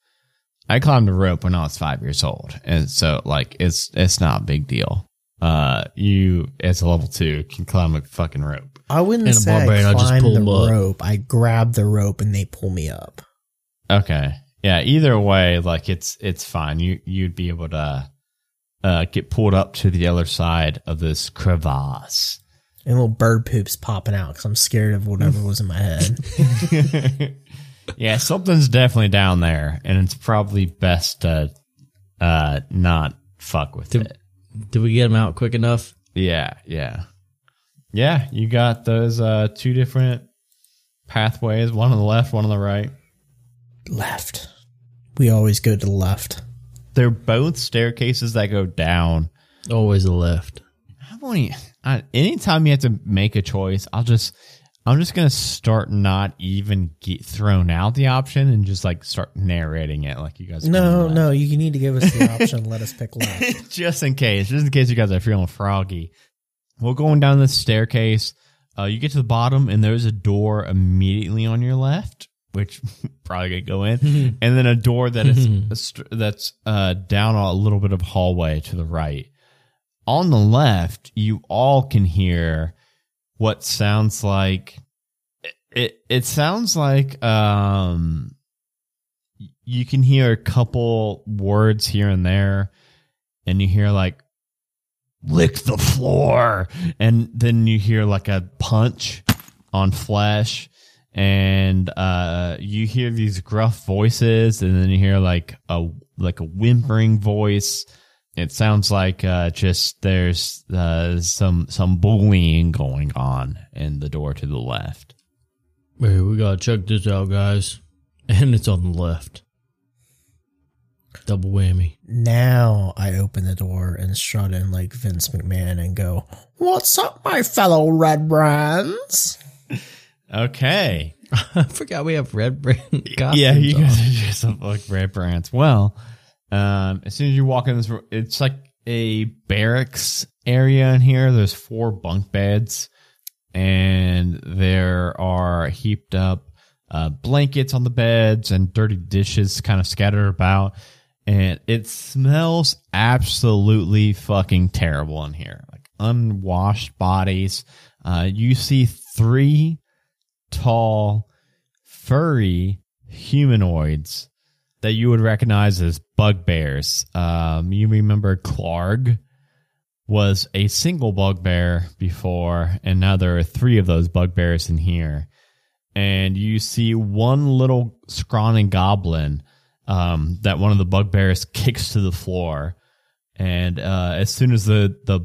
I climbed a rope when I was five years old, and so like it's it's not a big deal. Uh, you as a level two can climb a fucking rope. I wouldn't And a say I barbarian, I just pull the 'em up. rope. I grab the rope and they pull me up. Okay, yeah. Either way, like it's it's fine. You you'd be able to uh get pulled up to the other side of this crevasse. And little bird poops popping out because I'm scared of whatever was in my head. yeah, something's definitely down there, and it's probably best to uh not fuck with Did- it. Did we get him out quick enough? Yeah, yeah. Yeah, you got those uh two different pathways, one on the left, one on the right. left. We always go to the left. They're both staircases that go down. Always the left. I won't e- I, anytime you have to make a choice, I'll just I'm just gonna start not even get thrown out the option and just like start narrating it like you guys. are No, no, you need to give us the option. Let us pick left. left. just in case, just in case you guys are feeling froggy. We're going down this staircase. Uh, you get to the bottom and there's a door immediately on your left, which probably gonna go in, and then a door that is a that's uh, down a little bit of hallway to the right. On the left, you all can hear what sounds like it. It, it sounds like um, you can hear a couple words here and there, and you hear like lick the floor, and then you hear like a punch on flesh and uh you hear these gruff voices and then you hear like a like a whimpering voice it sounds like uh just there's uh some some bullying going on in the door to the left Hey, we gotta check this out, guys. And it's on the left. Double whammy. Now I open the door and strut in like Vince McMahon and go, What's up, my fellow Red Brands? Okay. I forgot we have red brand costumes. yeah you guys are just like red brands. Well um as soon as you walk in this room it's like a barracks area in here. There's four bunk beds and there are heaped up uh, blankets on the beds and dirty dishes kind of scattered about. And it smells absolutely fucking terrible in here. Like unwashed bodies. Uh, you see three tall furry humanoids that you would recognize as bugbears um, you remember Klarg was a single bugbear before, and now there are three of those bugbears in here. And you see one little scrawny goblin um, that one of the bugbears kicks to the floor. And uh, as soon as the, the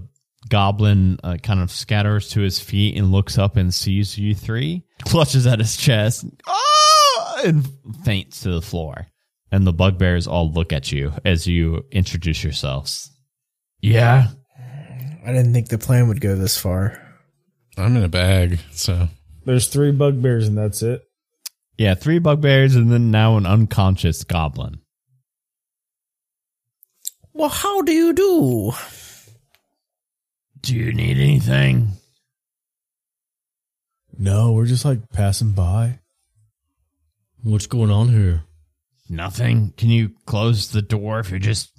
goblin uh, kind of scatters to his feet and looks up and sees you three, clutches at his chest "Ah!" and faints to the floor. And the bugbears all look at you as you introduce yourselves. Yeah. I didn't think the plan would go this far. I'm in a bag, so There's three bugbears and that's it. Yeah, three bugbears and then now an unconscious goblin. Well, how do you do? Do you need anything? No, we're just like passing by. What's going on here? Nothing. Can you close the door if you're just.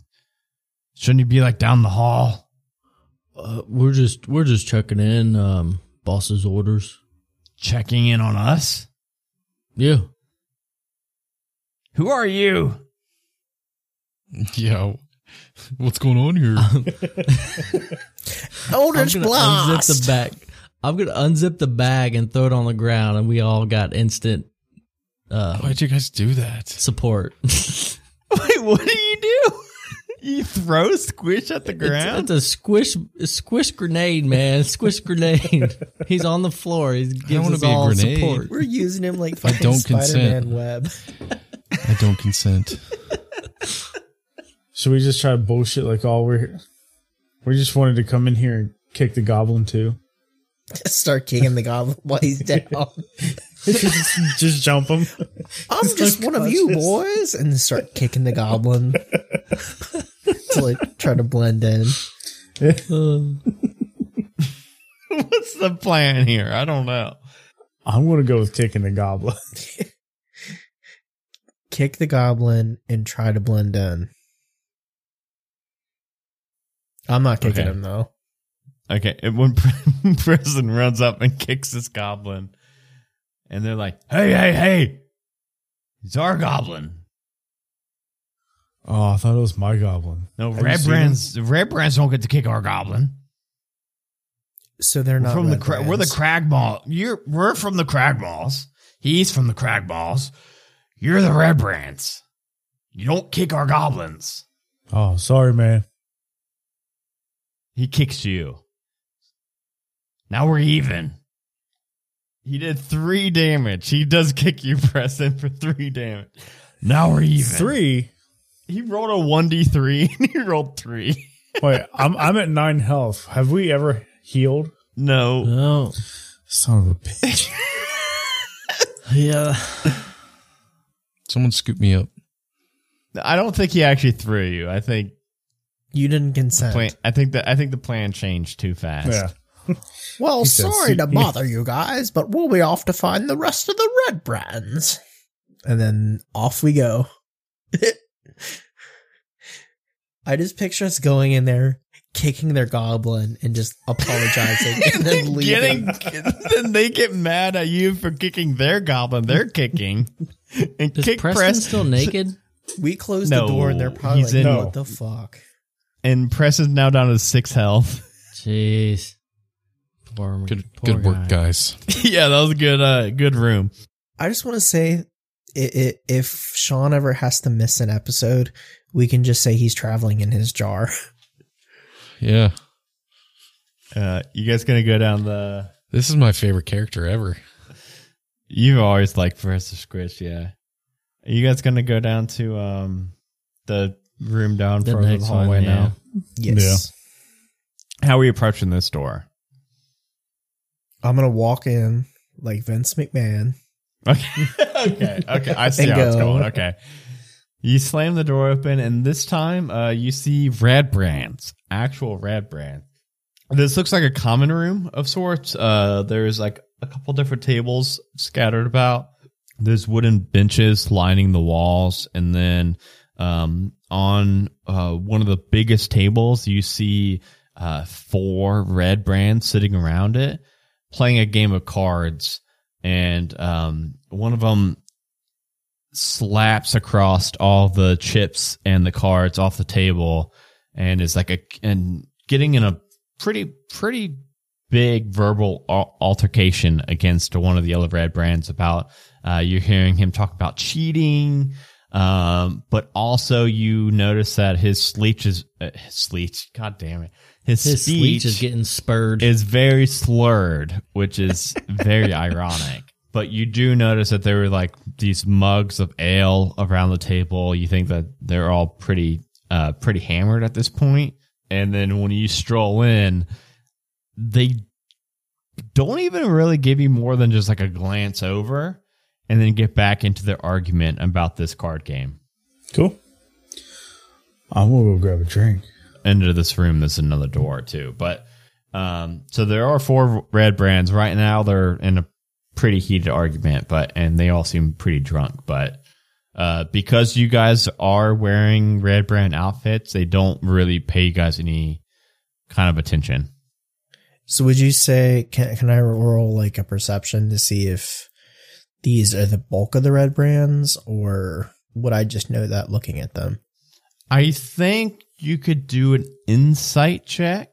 Shouldn't you be like down the hall? Uh, we're just we're just checking in. Um, boss's orders. Checking in on us? Yeah. Who are you? yeah. What's going on here? Eldritch I'm gonna Blast! unzip the bag. I'm gonna unzip the bag and throw it on the ground, and we all got instant uh, Why'd you guys do that? support. Wait, what do you do? You throw squish at the ground. it's a squish a squish grenade, man. Squish grenade. He's on the floor. He gives wanna us all support. We're using him like I fucking don't Spider-Man consent. web. I don't consent. Should we just try to bullshit like all we're we just wanted to come in here and kick the goblin too? Start kicking the goblin while he's down. just, just jump him. I'm just one of you boys, and start kicking the goblin to like try to blend in. What's the plan here? I don't know. I'm gonna go with kicking the goblin. Kick the goblin and try to blend in. I'm not kicking Okay. him though. Okay, and when prison runs up and kicks this goblin, and they're like, "Hey, hey, hey! It's our goblin." Oh, I thought it was my goblin. No, Have you red brands. Red brands don't get to kick our goblin. So they're We're not from the red cra- we're the brands. Cragmaw. You're we're from the Cragmaws. He's from the Cragmaws. You're the red brands. You don't kick our goblins. Oh, sorry, man. He kicks you. Now we're even. He did three damage. He does kick you, Preston, for three damage. Now we're even. Three. He rolled a one d three, and he rolled three. Wait, I'm I'm at nine health. Have we ever healed? No, No. Son of a bitch. Yeah. Someone scoop me up. I don't think he actually threw you. I think You didn't consent. plan. I think that I think the plan changed too fast. yeah. Well, said, sorry to bother you guys, but we'll be off to find the rest of the red brands. And then off we go. I just picture us going in there, kicking their goblin, and just apologizing, and then leaving. Getting, then they get mad at you for kicking their goblin. They're kicking and Is kick Preston Press still naked? we close No, the door, and they're probably like, in- "What the fuck?" And Press is now down to six health. Jeez. Poor, Good poor good work, guys. yeah, that was a good uh good room. I just want to say, i i if Sean ever has to miss an episode, we can just say he's traveling in his jar. Yeah. Uh you guys gonna go down the This is my favorite character ever. You've always liked Professor Squish, yeah. Are you guys gonna go down to um the room down The further the next one, hallway yeah. now? Yes. How are we approaching this door? I'm gonna walk in like Vince McMahon. Okay. okay. Okay. I see And how it's going. Okay. You slam the door open, and this time uh, you see red brands, actual red brands. This looks like a common room of sorts. Uh, there's like a couple different tables scattered about. There's wooden benches lining the walls, and then um, on uh, one of the biggest tables, you see uh, four red brands sitting around it, playing a game of cards. And um, one of them slaps across all the chips and the cards off the table and is like a and getting in a pretty pretty big verbal altercation against one of the yellow red brands about uh, you're hearing him talk about cheating um, but also you notice that his sleech is uh, his sleech god damn it his, His speech speech is getting spurred. is very slurred, which is very ironic. But you do notice that there were like these mugs of ale around the table. You think that they're all pretty, uh, pretty hammered at this point. And then when you stroll in, they don't even really give you more than just like a glance over and then get back into their argument about this card game. Cool. I'm gonna go grab a drink. into this room there's another door too but um so there are four red brands right now they're in a pretty heated argument but and they all seem pretty drunk but uh because you guys are wearing red brand outfits they don't really pay you guys any kind of attention So would you say can can I roll like a perception to see if these are the bulk of the red brands or would I just know that looking at them? i think you could do an insight check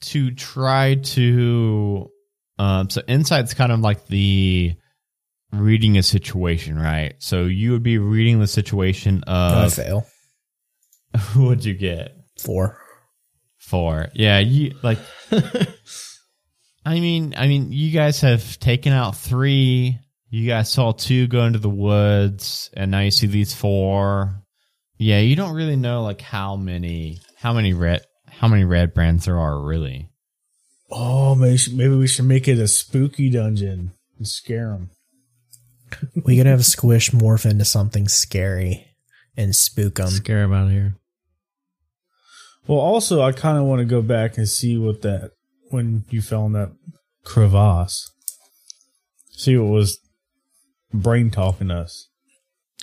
to try to um so insight's kind of like the reading a situation right so you would be reading the situation of. I fail. What'd you get? Four. Four. Yeah, you like. I mean, I mean, you guys have taken out three. You guys saw two go into the woods, and now you see these four. Yeah, you don't really know like how many, how many red, how many red brands there are really. Oh, maybe maybe we should make it a spooky dungeon and scare them. We could have a Squish morph into something scary and spook them. Scare them out of here. Well, also, I kind of want to go back and see what that when you fell in that crevasse. See what was brain talking us.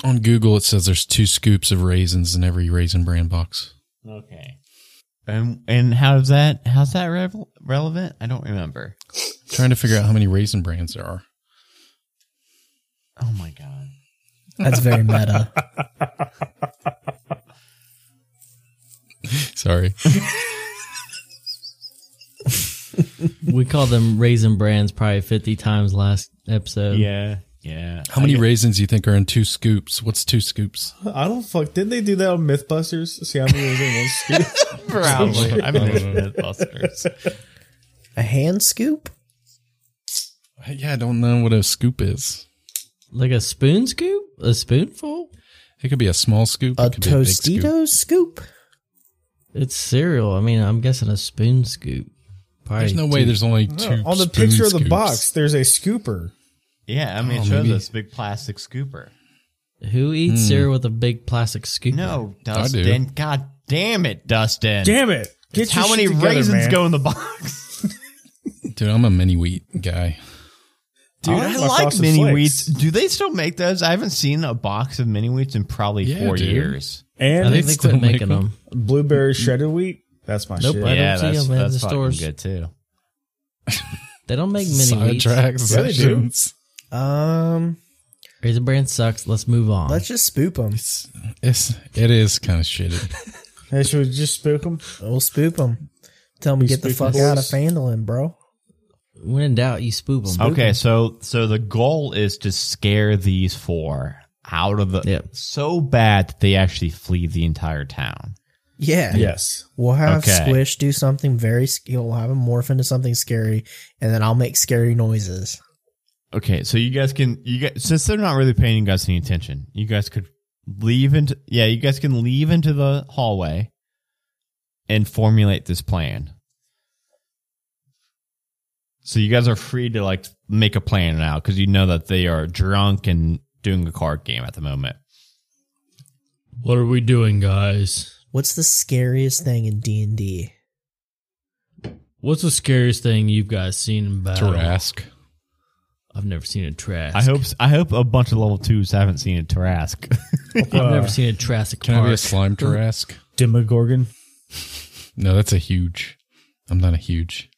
On Google, it says there's two scoops of raisins in every raisin bran box. Okay. Um, and and how's that? How's that revel relevant? I don't remember. Trying to figure out how many raisin brands there are. Oh my god. That's very meta. Sorry. We called them raisin brands probably 50 times last episode. Yeah. Yeah. How many raisins do you think are in two scoops? What's two scoops? I don't fuck. Didn't they do that on MythBusters? See how many was in one scoop? Probably. I mean, it's Mythbusters. A hand scoop? Yeah, I don't know what a scoop is. Like a spoon scoop? A spoonful? It could be a small scoop. A it could be a big scoop. Scoop? It's cereal. I mean, I'm guessing a spoon scoop. Probably There's no way there's only two. on the spoon picture of the scoops. box, there's a scooper. Yeah, I mean, Oh, it shows maybe. this big plastic scooper. Who eats hmm. cereal with a big plastic scoop? No, do. Dustin. God damn it, Dustin. Damn it! Get how many together, raisins man. go in the box? Dude, I'm a mini wheat guy. Dude, I I, like my like Frosted mini Flakes. wheats. Do they still make those? I haven't seen a box of mini wheats in probably Yeah, four dude. years. And I They think they still quit make making them. them. blueberry shredded wheat. That's my Nope, shit. I don't yeah, see that's, them in that's the fucking stores. good too. They don't make mini wheats. Sidetrack Yeah, they do. sessions. Um, Raisin Brand sucks. Let's move on. let's just spoop them. It's, it's it is kind of shitty. Hey, should we just spook them? We'll spoop them. Tell them We get the spook 'em, fuck out of boys. Phandalin, bro. when in doubt, you spoop them. Okay, so so the goal is to scare these four out of the Yep. so bad that they actually flee the entire town. Yeah. Yes. We'll have Okay. Squish do something very. We'll have him morph into something scary, and then I'll make scary noises. Okay, so you guys can you guys since they're not really paying you guys any attention, you guys could leave into yeah, you guys can leave into the hallway and formulate this plan. So you guys are free to like make a plan now because you know that they are drunk and doing a card game at the moment. What are we doing, guys? What's the scariest thing in D and D? What's the scariest thing you've guys seen in battle? Tarrasque. I've never seen a Trask. I hope I hope a bunch of level twos haven't seen a Tarrasque. I've uh, never seen a Jurassic Can I be a slime Tarrasque? Demogorgon. No, that's a huge. I'm not a huge.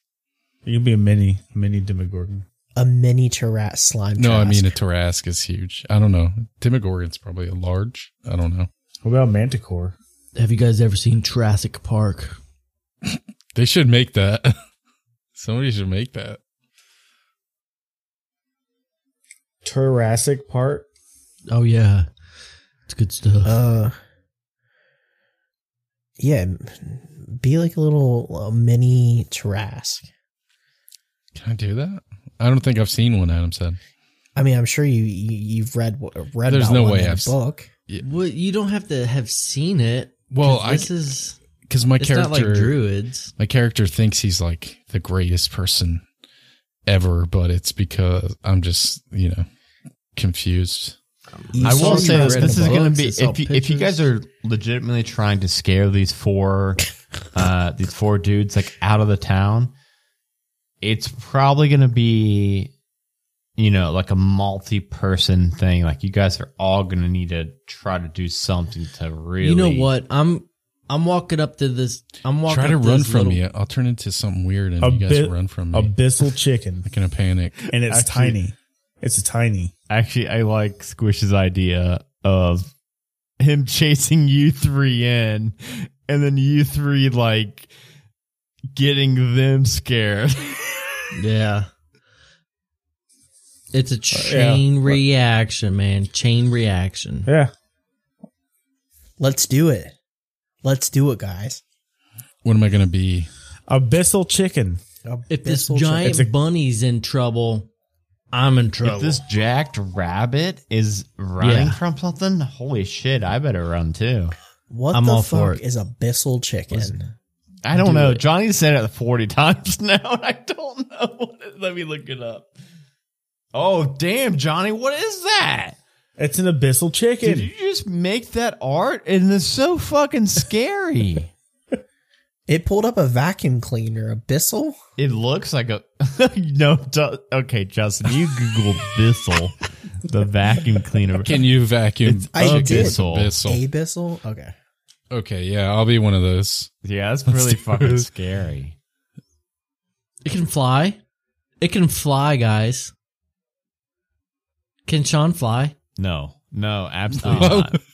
You can be a mini, mini Demogorgon. A mini Tarat slime. No, I mean a Trask. Tarrasque is huge. I don't know. Demogorgon's probably a large. I don't know. What about Manticore? Have you guys ever seen Jurassic Park? They should make that. Somebody should make that. Jurassic Park. Oh yeah, it's good stuff. Uh, yeah, be like a little uh, mini Trask. Can I do that? I don't think I've seen one. Adam said. I mean, I'm sure you, you you've read read. There's about no one way in a I've s- book. well, you don't have to have seen it. Well, 'cause I this is because my it's character, not like druids. my character thinks he's like the greatest person ever, but it's because I'm just you know confused. You I will say this, this is going to be if you, if you guys are legitimately trying to scare these four uh these four dudes like out of the town, it's probably going to be you know like a multi-person thing. Like you guys are all going to need to try to do something to really You know what? I'm I'm walking up to this. I'm walking. Try to up run from little- me. I'll turn into something weird, and you guys run from me. Abyssal chicken, like in a panic. and it's Actually- tiny. It's a tiny. Actually, I like Squish's idea of him chasing you three in, and then you three like getting them scared. Yeah. It's a uh, chain reaction, man. Chain reaction. Yeah. Let's do it. Let's do it, guys. What am I going to be? Abyssal chicken. If this giant It's a- bunny's in trouble, I'm in trouble. If this jacked rabbit is running Yeah. from something, holy shit, I better run too. What I'm the all for fuck it. is abyssal chicken? I don't Do know. it. Johnny said it 40 times now, and I don't know. Let me look it up. Oh, damn, Johnny, what is that? It's an abyssal chicken. Did you just make that art? And it's so fucking scary. It pulled up a vacuum cleaner. Abyssal? it looks like a. no, Ju- okay, Justin, you Google Bissell, the vacuum cleaner. Can you vacuum? It's I chicken? did. Abyssal. Abyssal? Okay. Okay, yeah, I'll be one of those. Yeah, that's really fucking it. scary. it can fly. It can fly, guys. Can Sean fly? No, no, absolutely Oh. not.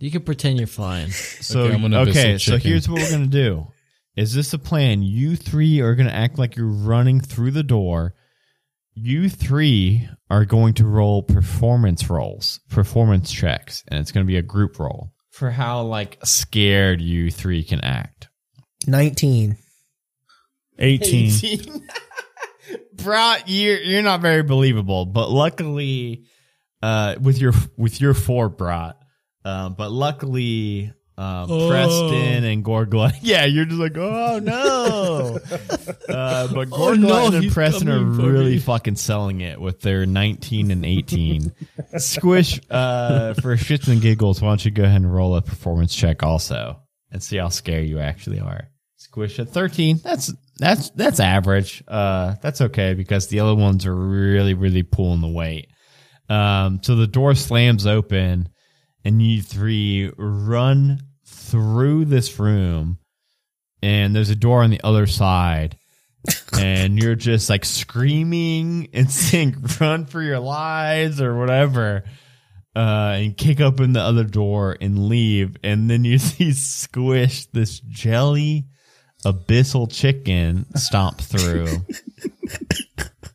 You can pretend you're flying. So Okay, I'm gonna Bissell so chicken. here's what we're gonna do. Is this a plan? You three are gonna act like you're running through the door. You three are going to roll performance rolls, performance checks, and it's gonna be a group roll for how like scared you three can act. 19. 18. Brat, you're you're not very believable, but luckily, uh, with your with your four brat, um, but luckily, uh, Preston and Gorgla, yeah, you're just like, oh no, uh, but Oh, Gorgla no, and Preston are really me. fucking selling it with their 19 and 18. Squish, uh, for shits and giggles, why don't you go ahead and roll a performance check also and see how scary you actually are. Squish at 13. That's that's that's average. Uh that's okay because the other ones are really really pulling the weight. Um so the door slams open and you three run through this room and there's a door on the other side and you're just like screaming and saying run for your lives or whatever uh, and kick open the other door and leave. And then you see Squish, this jelly abyssal chicken, stomp through.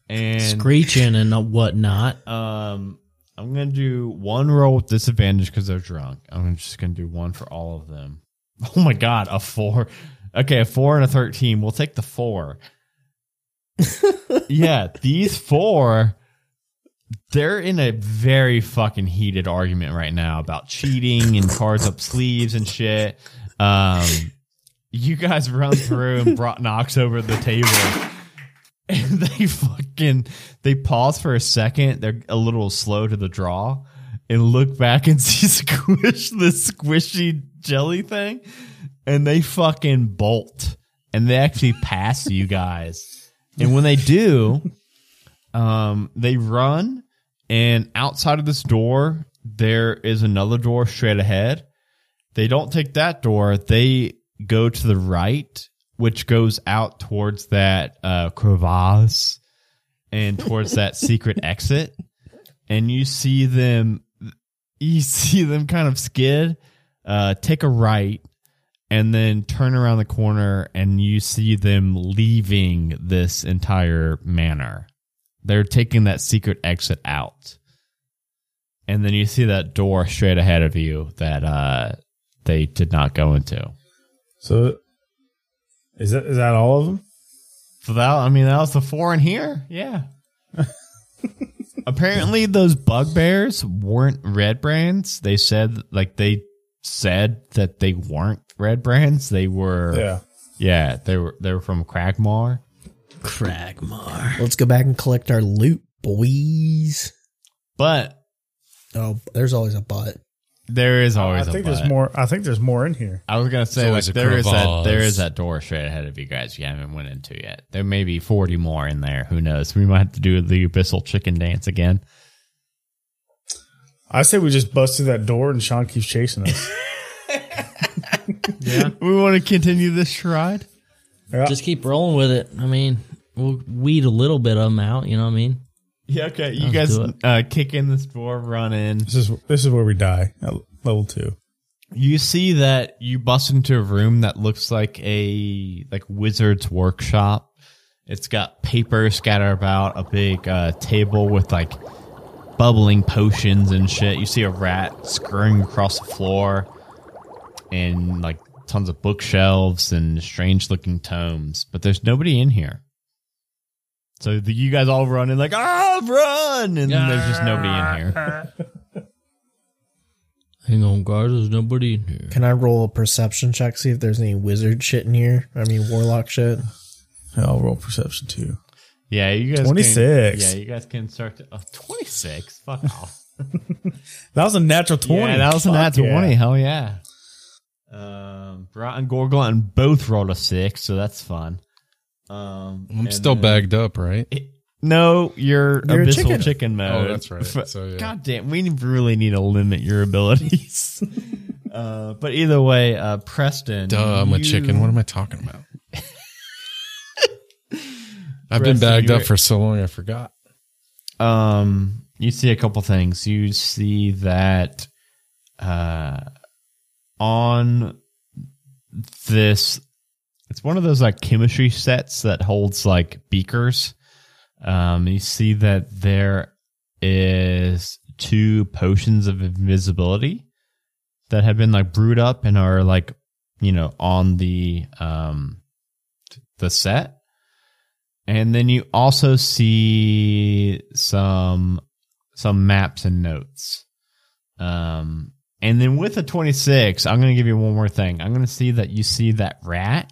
and Screeching and whatnot. um, I'm gonna do one roll with disadvantage because they're drunk. I'm just gonna do one for all of them. Oh my god, a four. Okay, a four and a thirteen. We'll take the four. yeah, these four. They're in a very fucking heated argument right now about cheating and cards up sleeves and shit. Um, you guys run through and brought knocks over the table and they fucking they pause for a second. They're a little slow to the draw and look back and see squish the squishy jelly thing, and they fucking bolt and they actually pass you guys. And when they do, um, they run and outside of this door there is another door straight ahead. They don't take that door. They go to the right, which goes out towards that uh, crevasse and towards that secret exit. And you see them, you see them kind of skid, uh, take a right, and then turn around the corner, and you see them leaving this entire manor. They're taking that secret exit out. And then you see that door straight ahead of you that uh, they did not go into. So is that is that all of them? So that I mean that was the four in here. Yeah. Apparently those bugbears weren't red brands. They said like they said that they weren't red brands. They were Yeah. yeah, they were they were from Cragmaw. Cragmaw. Let's go back and collect our loot, boys. But Oh, there's always a but. There is always I think a there's more. I think there's more in here. I was gonna say like there is that there is that door straight ahead of you guys you haven't went into yet. There may be forty more in there. Who knows? We might have to do the abyssal chicken dance again. I say we just bust through that door and Sean keeps chasing us. Yeah. We want to continue this ride. Yeah. Just keep rolling with it. I mean, we'll weed a little bit of them out. You know what I mean? Yeah, okay. You Let's guys do it. uh, kick in this door, run in. this is this is where we die at level two. You see that you bust into a room that looks like a like wizard's workshop. It's got paper scattered about, a big uh, table with like bubbling potions and shit. You see a rat scurrying across the floor, and like tons of bookshelves and strange looking tomes, but there's nobody in here. So the, you guys all run and like, ah, run! And then there's just nobody in here. Hang on, guys. There's nobody in here. Can I roll a perception check, see if there's any wizard shit in here? I mean, warlock shit. I'll roll perception too. Yeah, you guys. 26. Can, yeah, you guys can start to. Oh, 26? Fuck off. That was a natural twenty. Yeah, that was a natural nat yeah. 20. Hell yeah. Um, Brat and Gorgon both rolled a six, so that's fun. Um, I'm still then- bagged up, right? No, you're, You're a abyssal chicken. chicken, mode. Oh, that's right. F- So, yeah. God damn, we really need to limit your abilities. uh, but either way, uh, Preston. Duh, I'm a chicken. What am I talking about? I've been bagged up for so long, I forgot. Um, you see a couple things. You see that uh, on this, it's one of those like chemistry sets that holds like beakers. Um, you see that there is two potions of invisibility that have been like brewed up and are like you know on the um the set. And then you also see some some maps and notes. Um and then with the 26 i'm to give you one more thing. I'm to see that you see that rat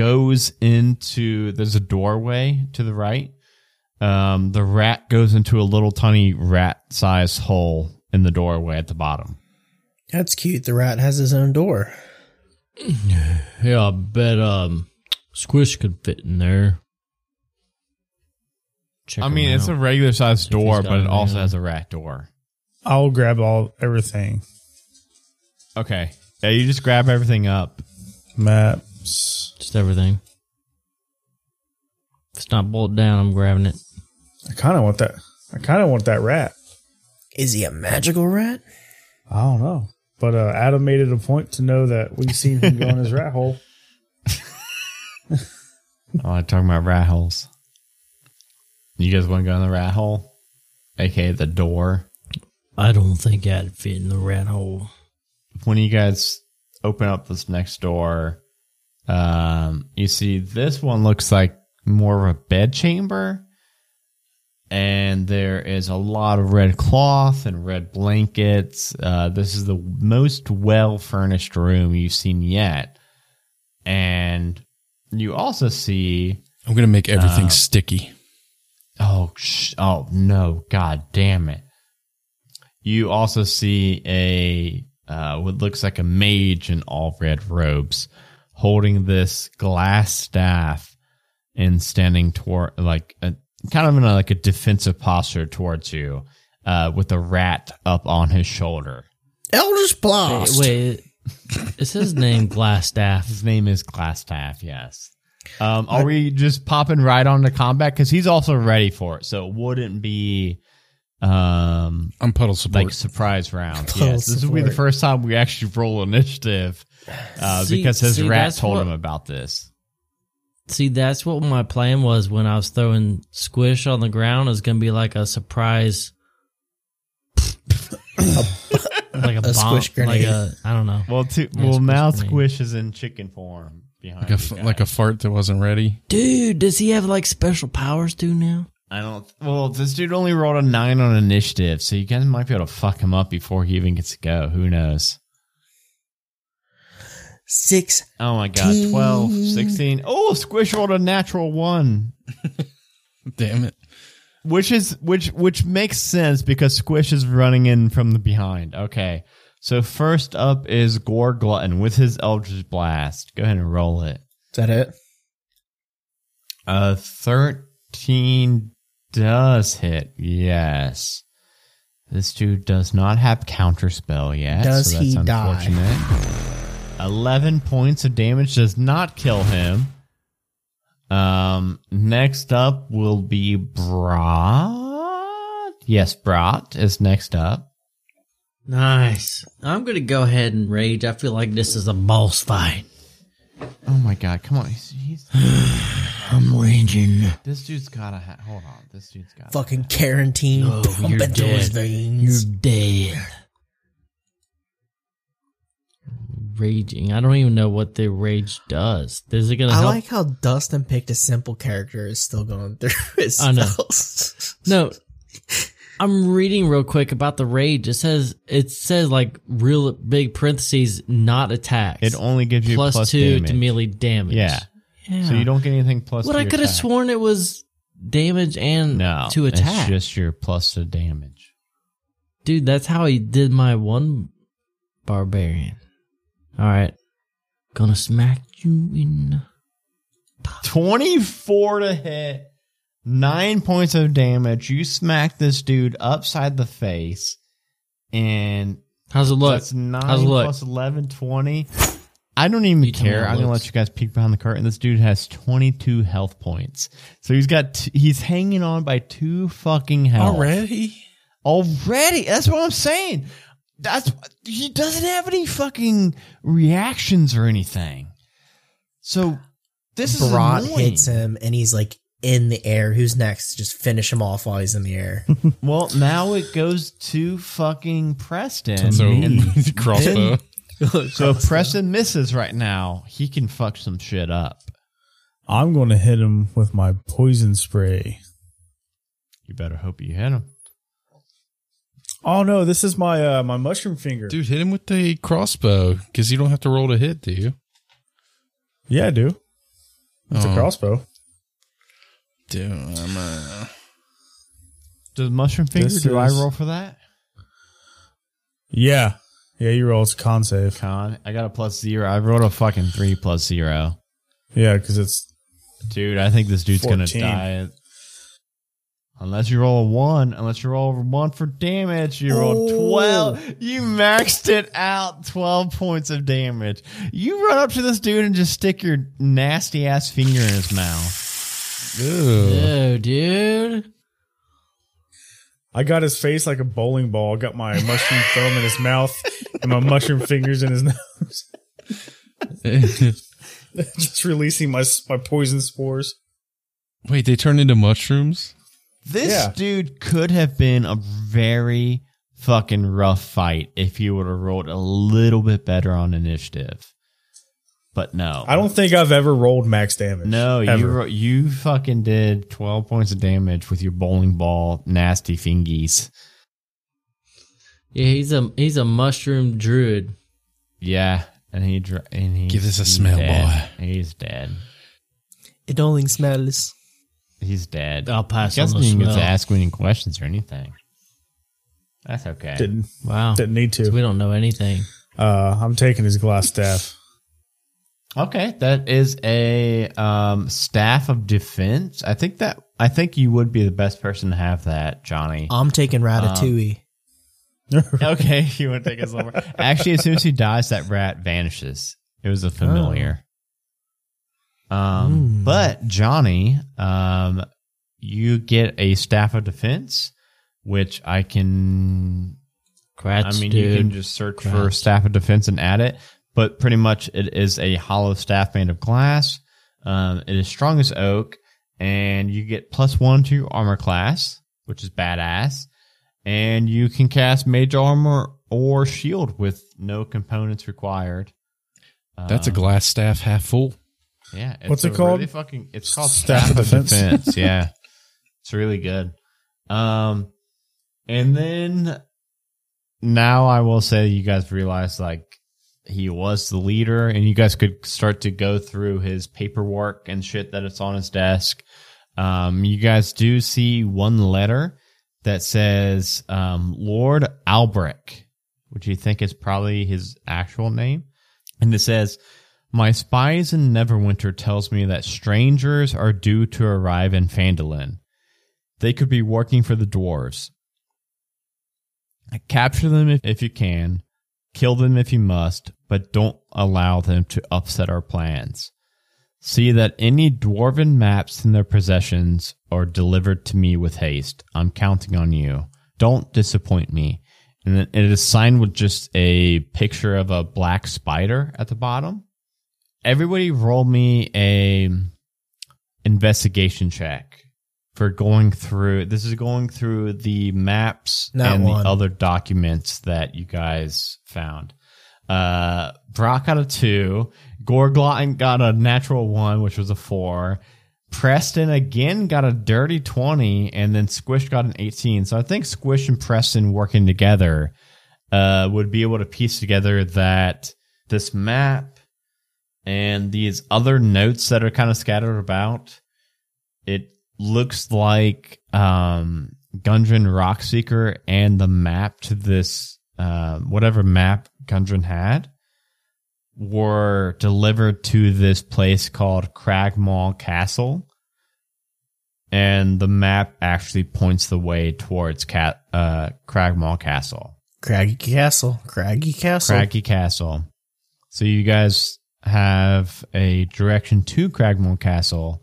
goes into there's a doorway to the right um the rat goes into a little tiny rat sized hole in the doorway at the bottom That's cute. The rat has his own door. Yeah, I bet um, Squish could fit in there. Check i mean it's a regular sized See if he's door but it also on. has a rat door I'll grab all everything. okay yeah you just grab everything up Maps. Just everything. If it's not bolted down, I'm grabbing it. I kind of want that. I kind of want that rat. Is he a magical rat? I don't know. But uh, Adam made it a point to know that we've seen him go in his rat hole. Oh, I'm talking about rat holes. You guys want to go in the rat hole? AKA the door. I don't think I'd fit in the rat hole. When you guys open up this next door, um, you see this one looks like more of a bed chamber. And there is a lot of red cloth and red blankets. Uh, this is the most well furnished room you've seen yet. And you also see I'm going to make everything Uh, sticky. Oh, sh- oh no! God damn it! You also see a uh, what looks like a mage in all red robes, holding this glass staff and standing toward like a, kind of in a, like a defensive posture towards you, uh, with a rat up on his shoulder. Eldritch Wait, Blast. wait is his name Glasstaff? His name is Glasstaff. Yes. Um, are we just popping right on to combat? Because he's also ready for it, so it wouldn't be um I'm puddle support. like surprise round. Puddle yes, this will be the first time we actually roll initiative uh, See- because his see, rat told what- him about this. See, that's what my plan was when I was throwing Squish on the ground. Is going to be like a surprise, like a, A bomb, squish like grenade. a I don't know. Well, to, Yeah, well, squish now grenade. Squish is in chicken form behind like a, like a fart that wasn't ready. Dude, does he have like special powers too now? I don't. Well, this dude only rolled a nine on initiative, so you guys might be able to fuck him up before he even gets to go. Who knows? Six. Oh my god, 12, 16. Oh, Squish rolled a natural one. Damn it. Which is which which makes sense because Squish is running in from the behind. Okay. So first up is Gore Glutton with his Eldritch Blast. Go ahead and roll it. Is that it? Uh thirteen does hit, yes. This dude does not have counterspell yet. Does so that's he die? Eleven points of damage does not kill him. Um, next up will be Brat. Yes, Brat is next up. Nice. I'm gonna go ahead and rage. I feel like this is a boss fight. Oh my god, come on. He's, he's I'm raging. this dude's gotta ha- hold on. This dude's got Fucking quarantine. Oh, pump you're his dead. veins. You're dead. raging. I don't even know what the rage does. Is it gonna I help? like how Dustin picked a simple character is still going through his I know. spells. no. I'm reading real quick about the rage. It says it says like real big parentheses, not attacks. It only gives you plus plus two damage. to melee damage. Yeah. Yeah. So you don't get anything plus. What I could have sworn it was damage and No, to attack. It's just your plus to damage. Dude, that's how he did my one barbarian. All right, gonna smack you in. Twenty-four to hit, nine points of damage. You smack this dude upside the face, and How's it look? that's nine How's it look? plus 11, 20. I don't even You care. I'm gonna let you guys peek behind the curtain. This dude has 22 health points, so he's got t- he's hanging on by two fucking health Already? Already, that's what I'm saying. That's he doesn't have any fucking reactions or anything. So this is Brat annoying. hits him and he's like in the air. Who's next? Just finish him off while he's in the air. Well, now it goes to fucking Preston. So crossbow. so if Preston misses right now, he can fuck some shit up. I'm going to hit him with my poison spray. You better hope you hit him. Oh no, this is my uh, my mushroom finger. Dude, hit him with the crossbow because you don't have to roll to hit, do you? Yeah, I do. It's Oh. a crossbow. Dude, I'm, uh, Does mushroom finger? This do I roll for that? Yeah, yeah. You roll. It's a con save. Con. I got a plus zero. I rolled a fucking three plus zero. Yeah, because it's Dude, I think this dude's gonna die. Unless you roll a one, unless you roll a one for damage, you roll Oh. twelve. You maxed it out, twelve points of damage. You run up to this dude and just stick your nasty ass finger in his mouth. ew. Ew, dude. I got his face like a bowling ball. Got my mushroom thumb in his mouth and my mushroom fingers in his nose. Just releasing my my poison spores. Wait, they turn into mushrooms? This Yeah. dude could have been a very fucking rough fight if he would have rolled a little bit better on initiative. But no. I don't think I've ever rolled max damage. No, you ever. ro- you fucking did twelve points of damage with your bowling ball, nasty fingies. Yeah, he's a he's a mushroom druid. Yeah, and he dr- and he Give this a smell, boy. He's dead. it only smells. He's dead. I'll pass He on doesn't the even get to ask me any questions or anything. That's okay. didn't Wow, didn't need So to. we don't know anything. Uh, I'm taking his glass staff. Okay, that is a um, staff of defense. I think that I think you would be the best person to have that, Johnny. I'm taking Ratatouille. okay, you want to take his number? Actually, as soon as he dies, that rat vanishes. It was a familiar. Um, Hmm. but Johnny, um, you get a staff of defense, which I can. Grats, I mean, dude. you can just search for staff of defense and add it. But pretty much, it is a hollow staff made of glass. Um, it is strong as oak, and you get plus one to your armor class, which is badass. And you can cast mage armor or shield with no components required. That's a Um, glass staff half full. yeah. It's What's it called? Really fucking. It's called Staff Staff, of of Defense. Defense. yeah, it's really good. Um, and then now I will say you guys realize like he was the leader, and you guys could start to go through his paperwork and shit that it's on his desk. Um, you guys do see one letter that says um, Lord Albrecht, which you think is probably his actual name, and it says. My spies in Neverwinter tells me that strangers are due to arrive in Phandalin. They could be working for the dwarves. Capture them if, if you can, kill them if you must, but don't allow them to upset our plans. See that any dwarven maps in their possessions are delivered to me with haste. I'm counting on you. Don't disappoint me. And it is signed with just a picture of a black spider at the bottom everybody roll me a investigation check for going through this is going through the maps Not and one. the other documents that you guys found Uh, Brock got a two. Gorglottin got a natural one, which was a four. Preston again got a dirty 20, and then Squish got an 18. So I think Squish and Preston working together uh, would be able to piece together that this map and these other notes that are kind of scattered about. It looks like um, Gundren Rockseeker and the map to this, uh, whatever map Gundren had, were delivered to this place called Cragmaw Castle. And the map actually points the way towards Cat, uh, Cragmaw Castle. Craggy Castle. Craggy Castle. Craggy Castle. So you guys have a direction to Cragmaw Castle,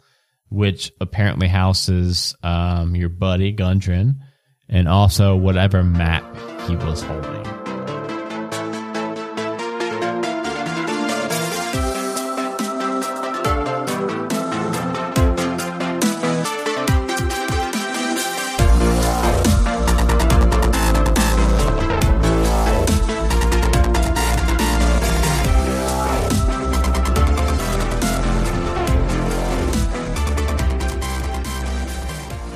which apparently houses um, your buddy Gundren and also whatever map he was holding.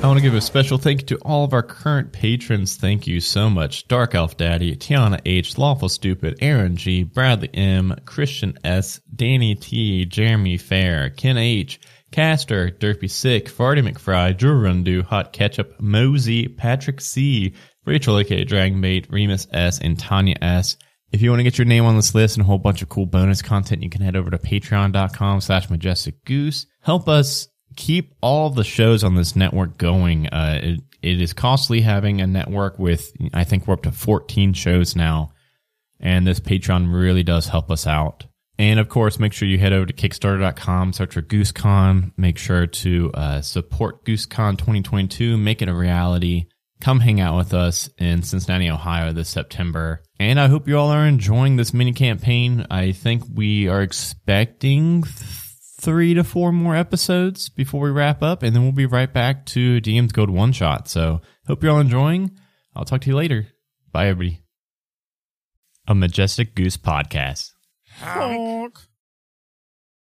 I want to give a special thank you to all of our current patrons. Thank you so much. Dark Elf Daddy, Tiana H, Lawful Stupid, Aaron G, Bradley M, Christian S, Danny T, Jeremy Fair, Ken H, Caster, Derpy Sick, Farty McFry, Drew Rundu, Hot Ketchup, Mosey, Patrick C, Rachel aka Dragonbait, Remus S, and Tanya S. If you want to get your name on this list and a whole bunch of cool bonus content, you can head over to patreon.com slash majestic goose. Help us keep all the shows on this network going. Uh, it, it is costly having a network with, I think we're up to 14 shows now. And this Patreon really does help us out. And of course, make sure you head over to Kickstarter.com, search for GooseCon. Make sure to uh, support GooseCon 2022, make it a reality. Come hang out with us in Cincinnati, Ohio this September. And I hope you all are enjoying this mini campaign. I think we are expecting three to four more episodes before we wrap up, and then we'll be right back to DM's Gold One Shot. So, hope you're all enjoying. I'll talk to you later. Bye, everybody. A Majestic Goose Podcast. Honk.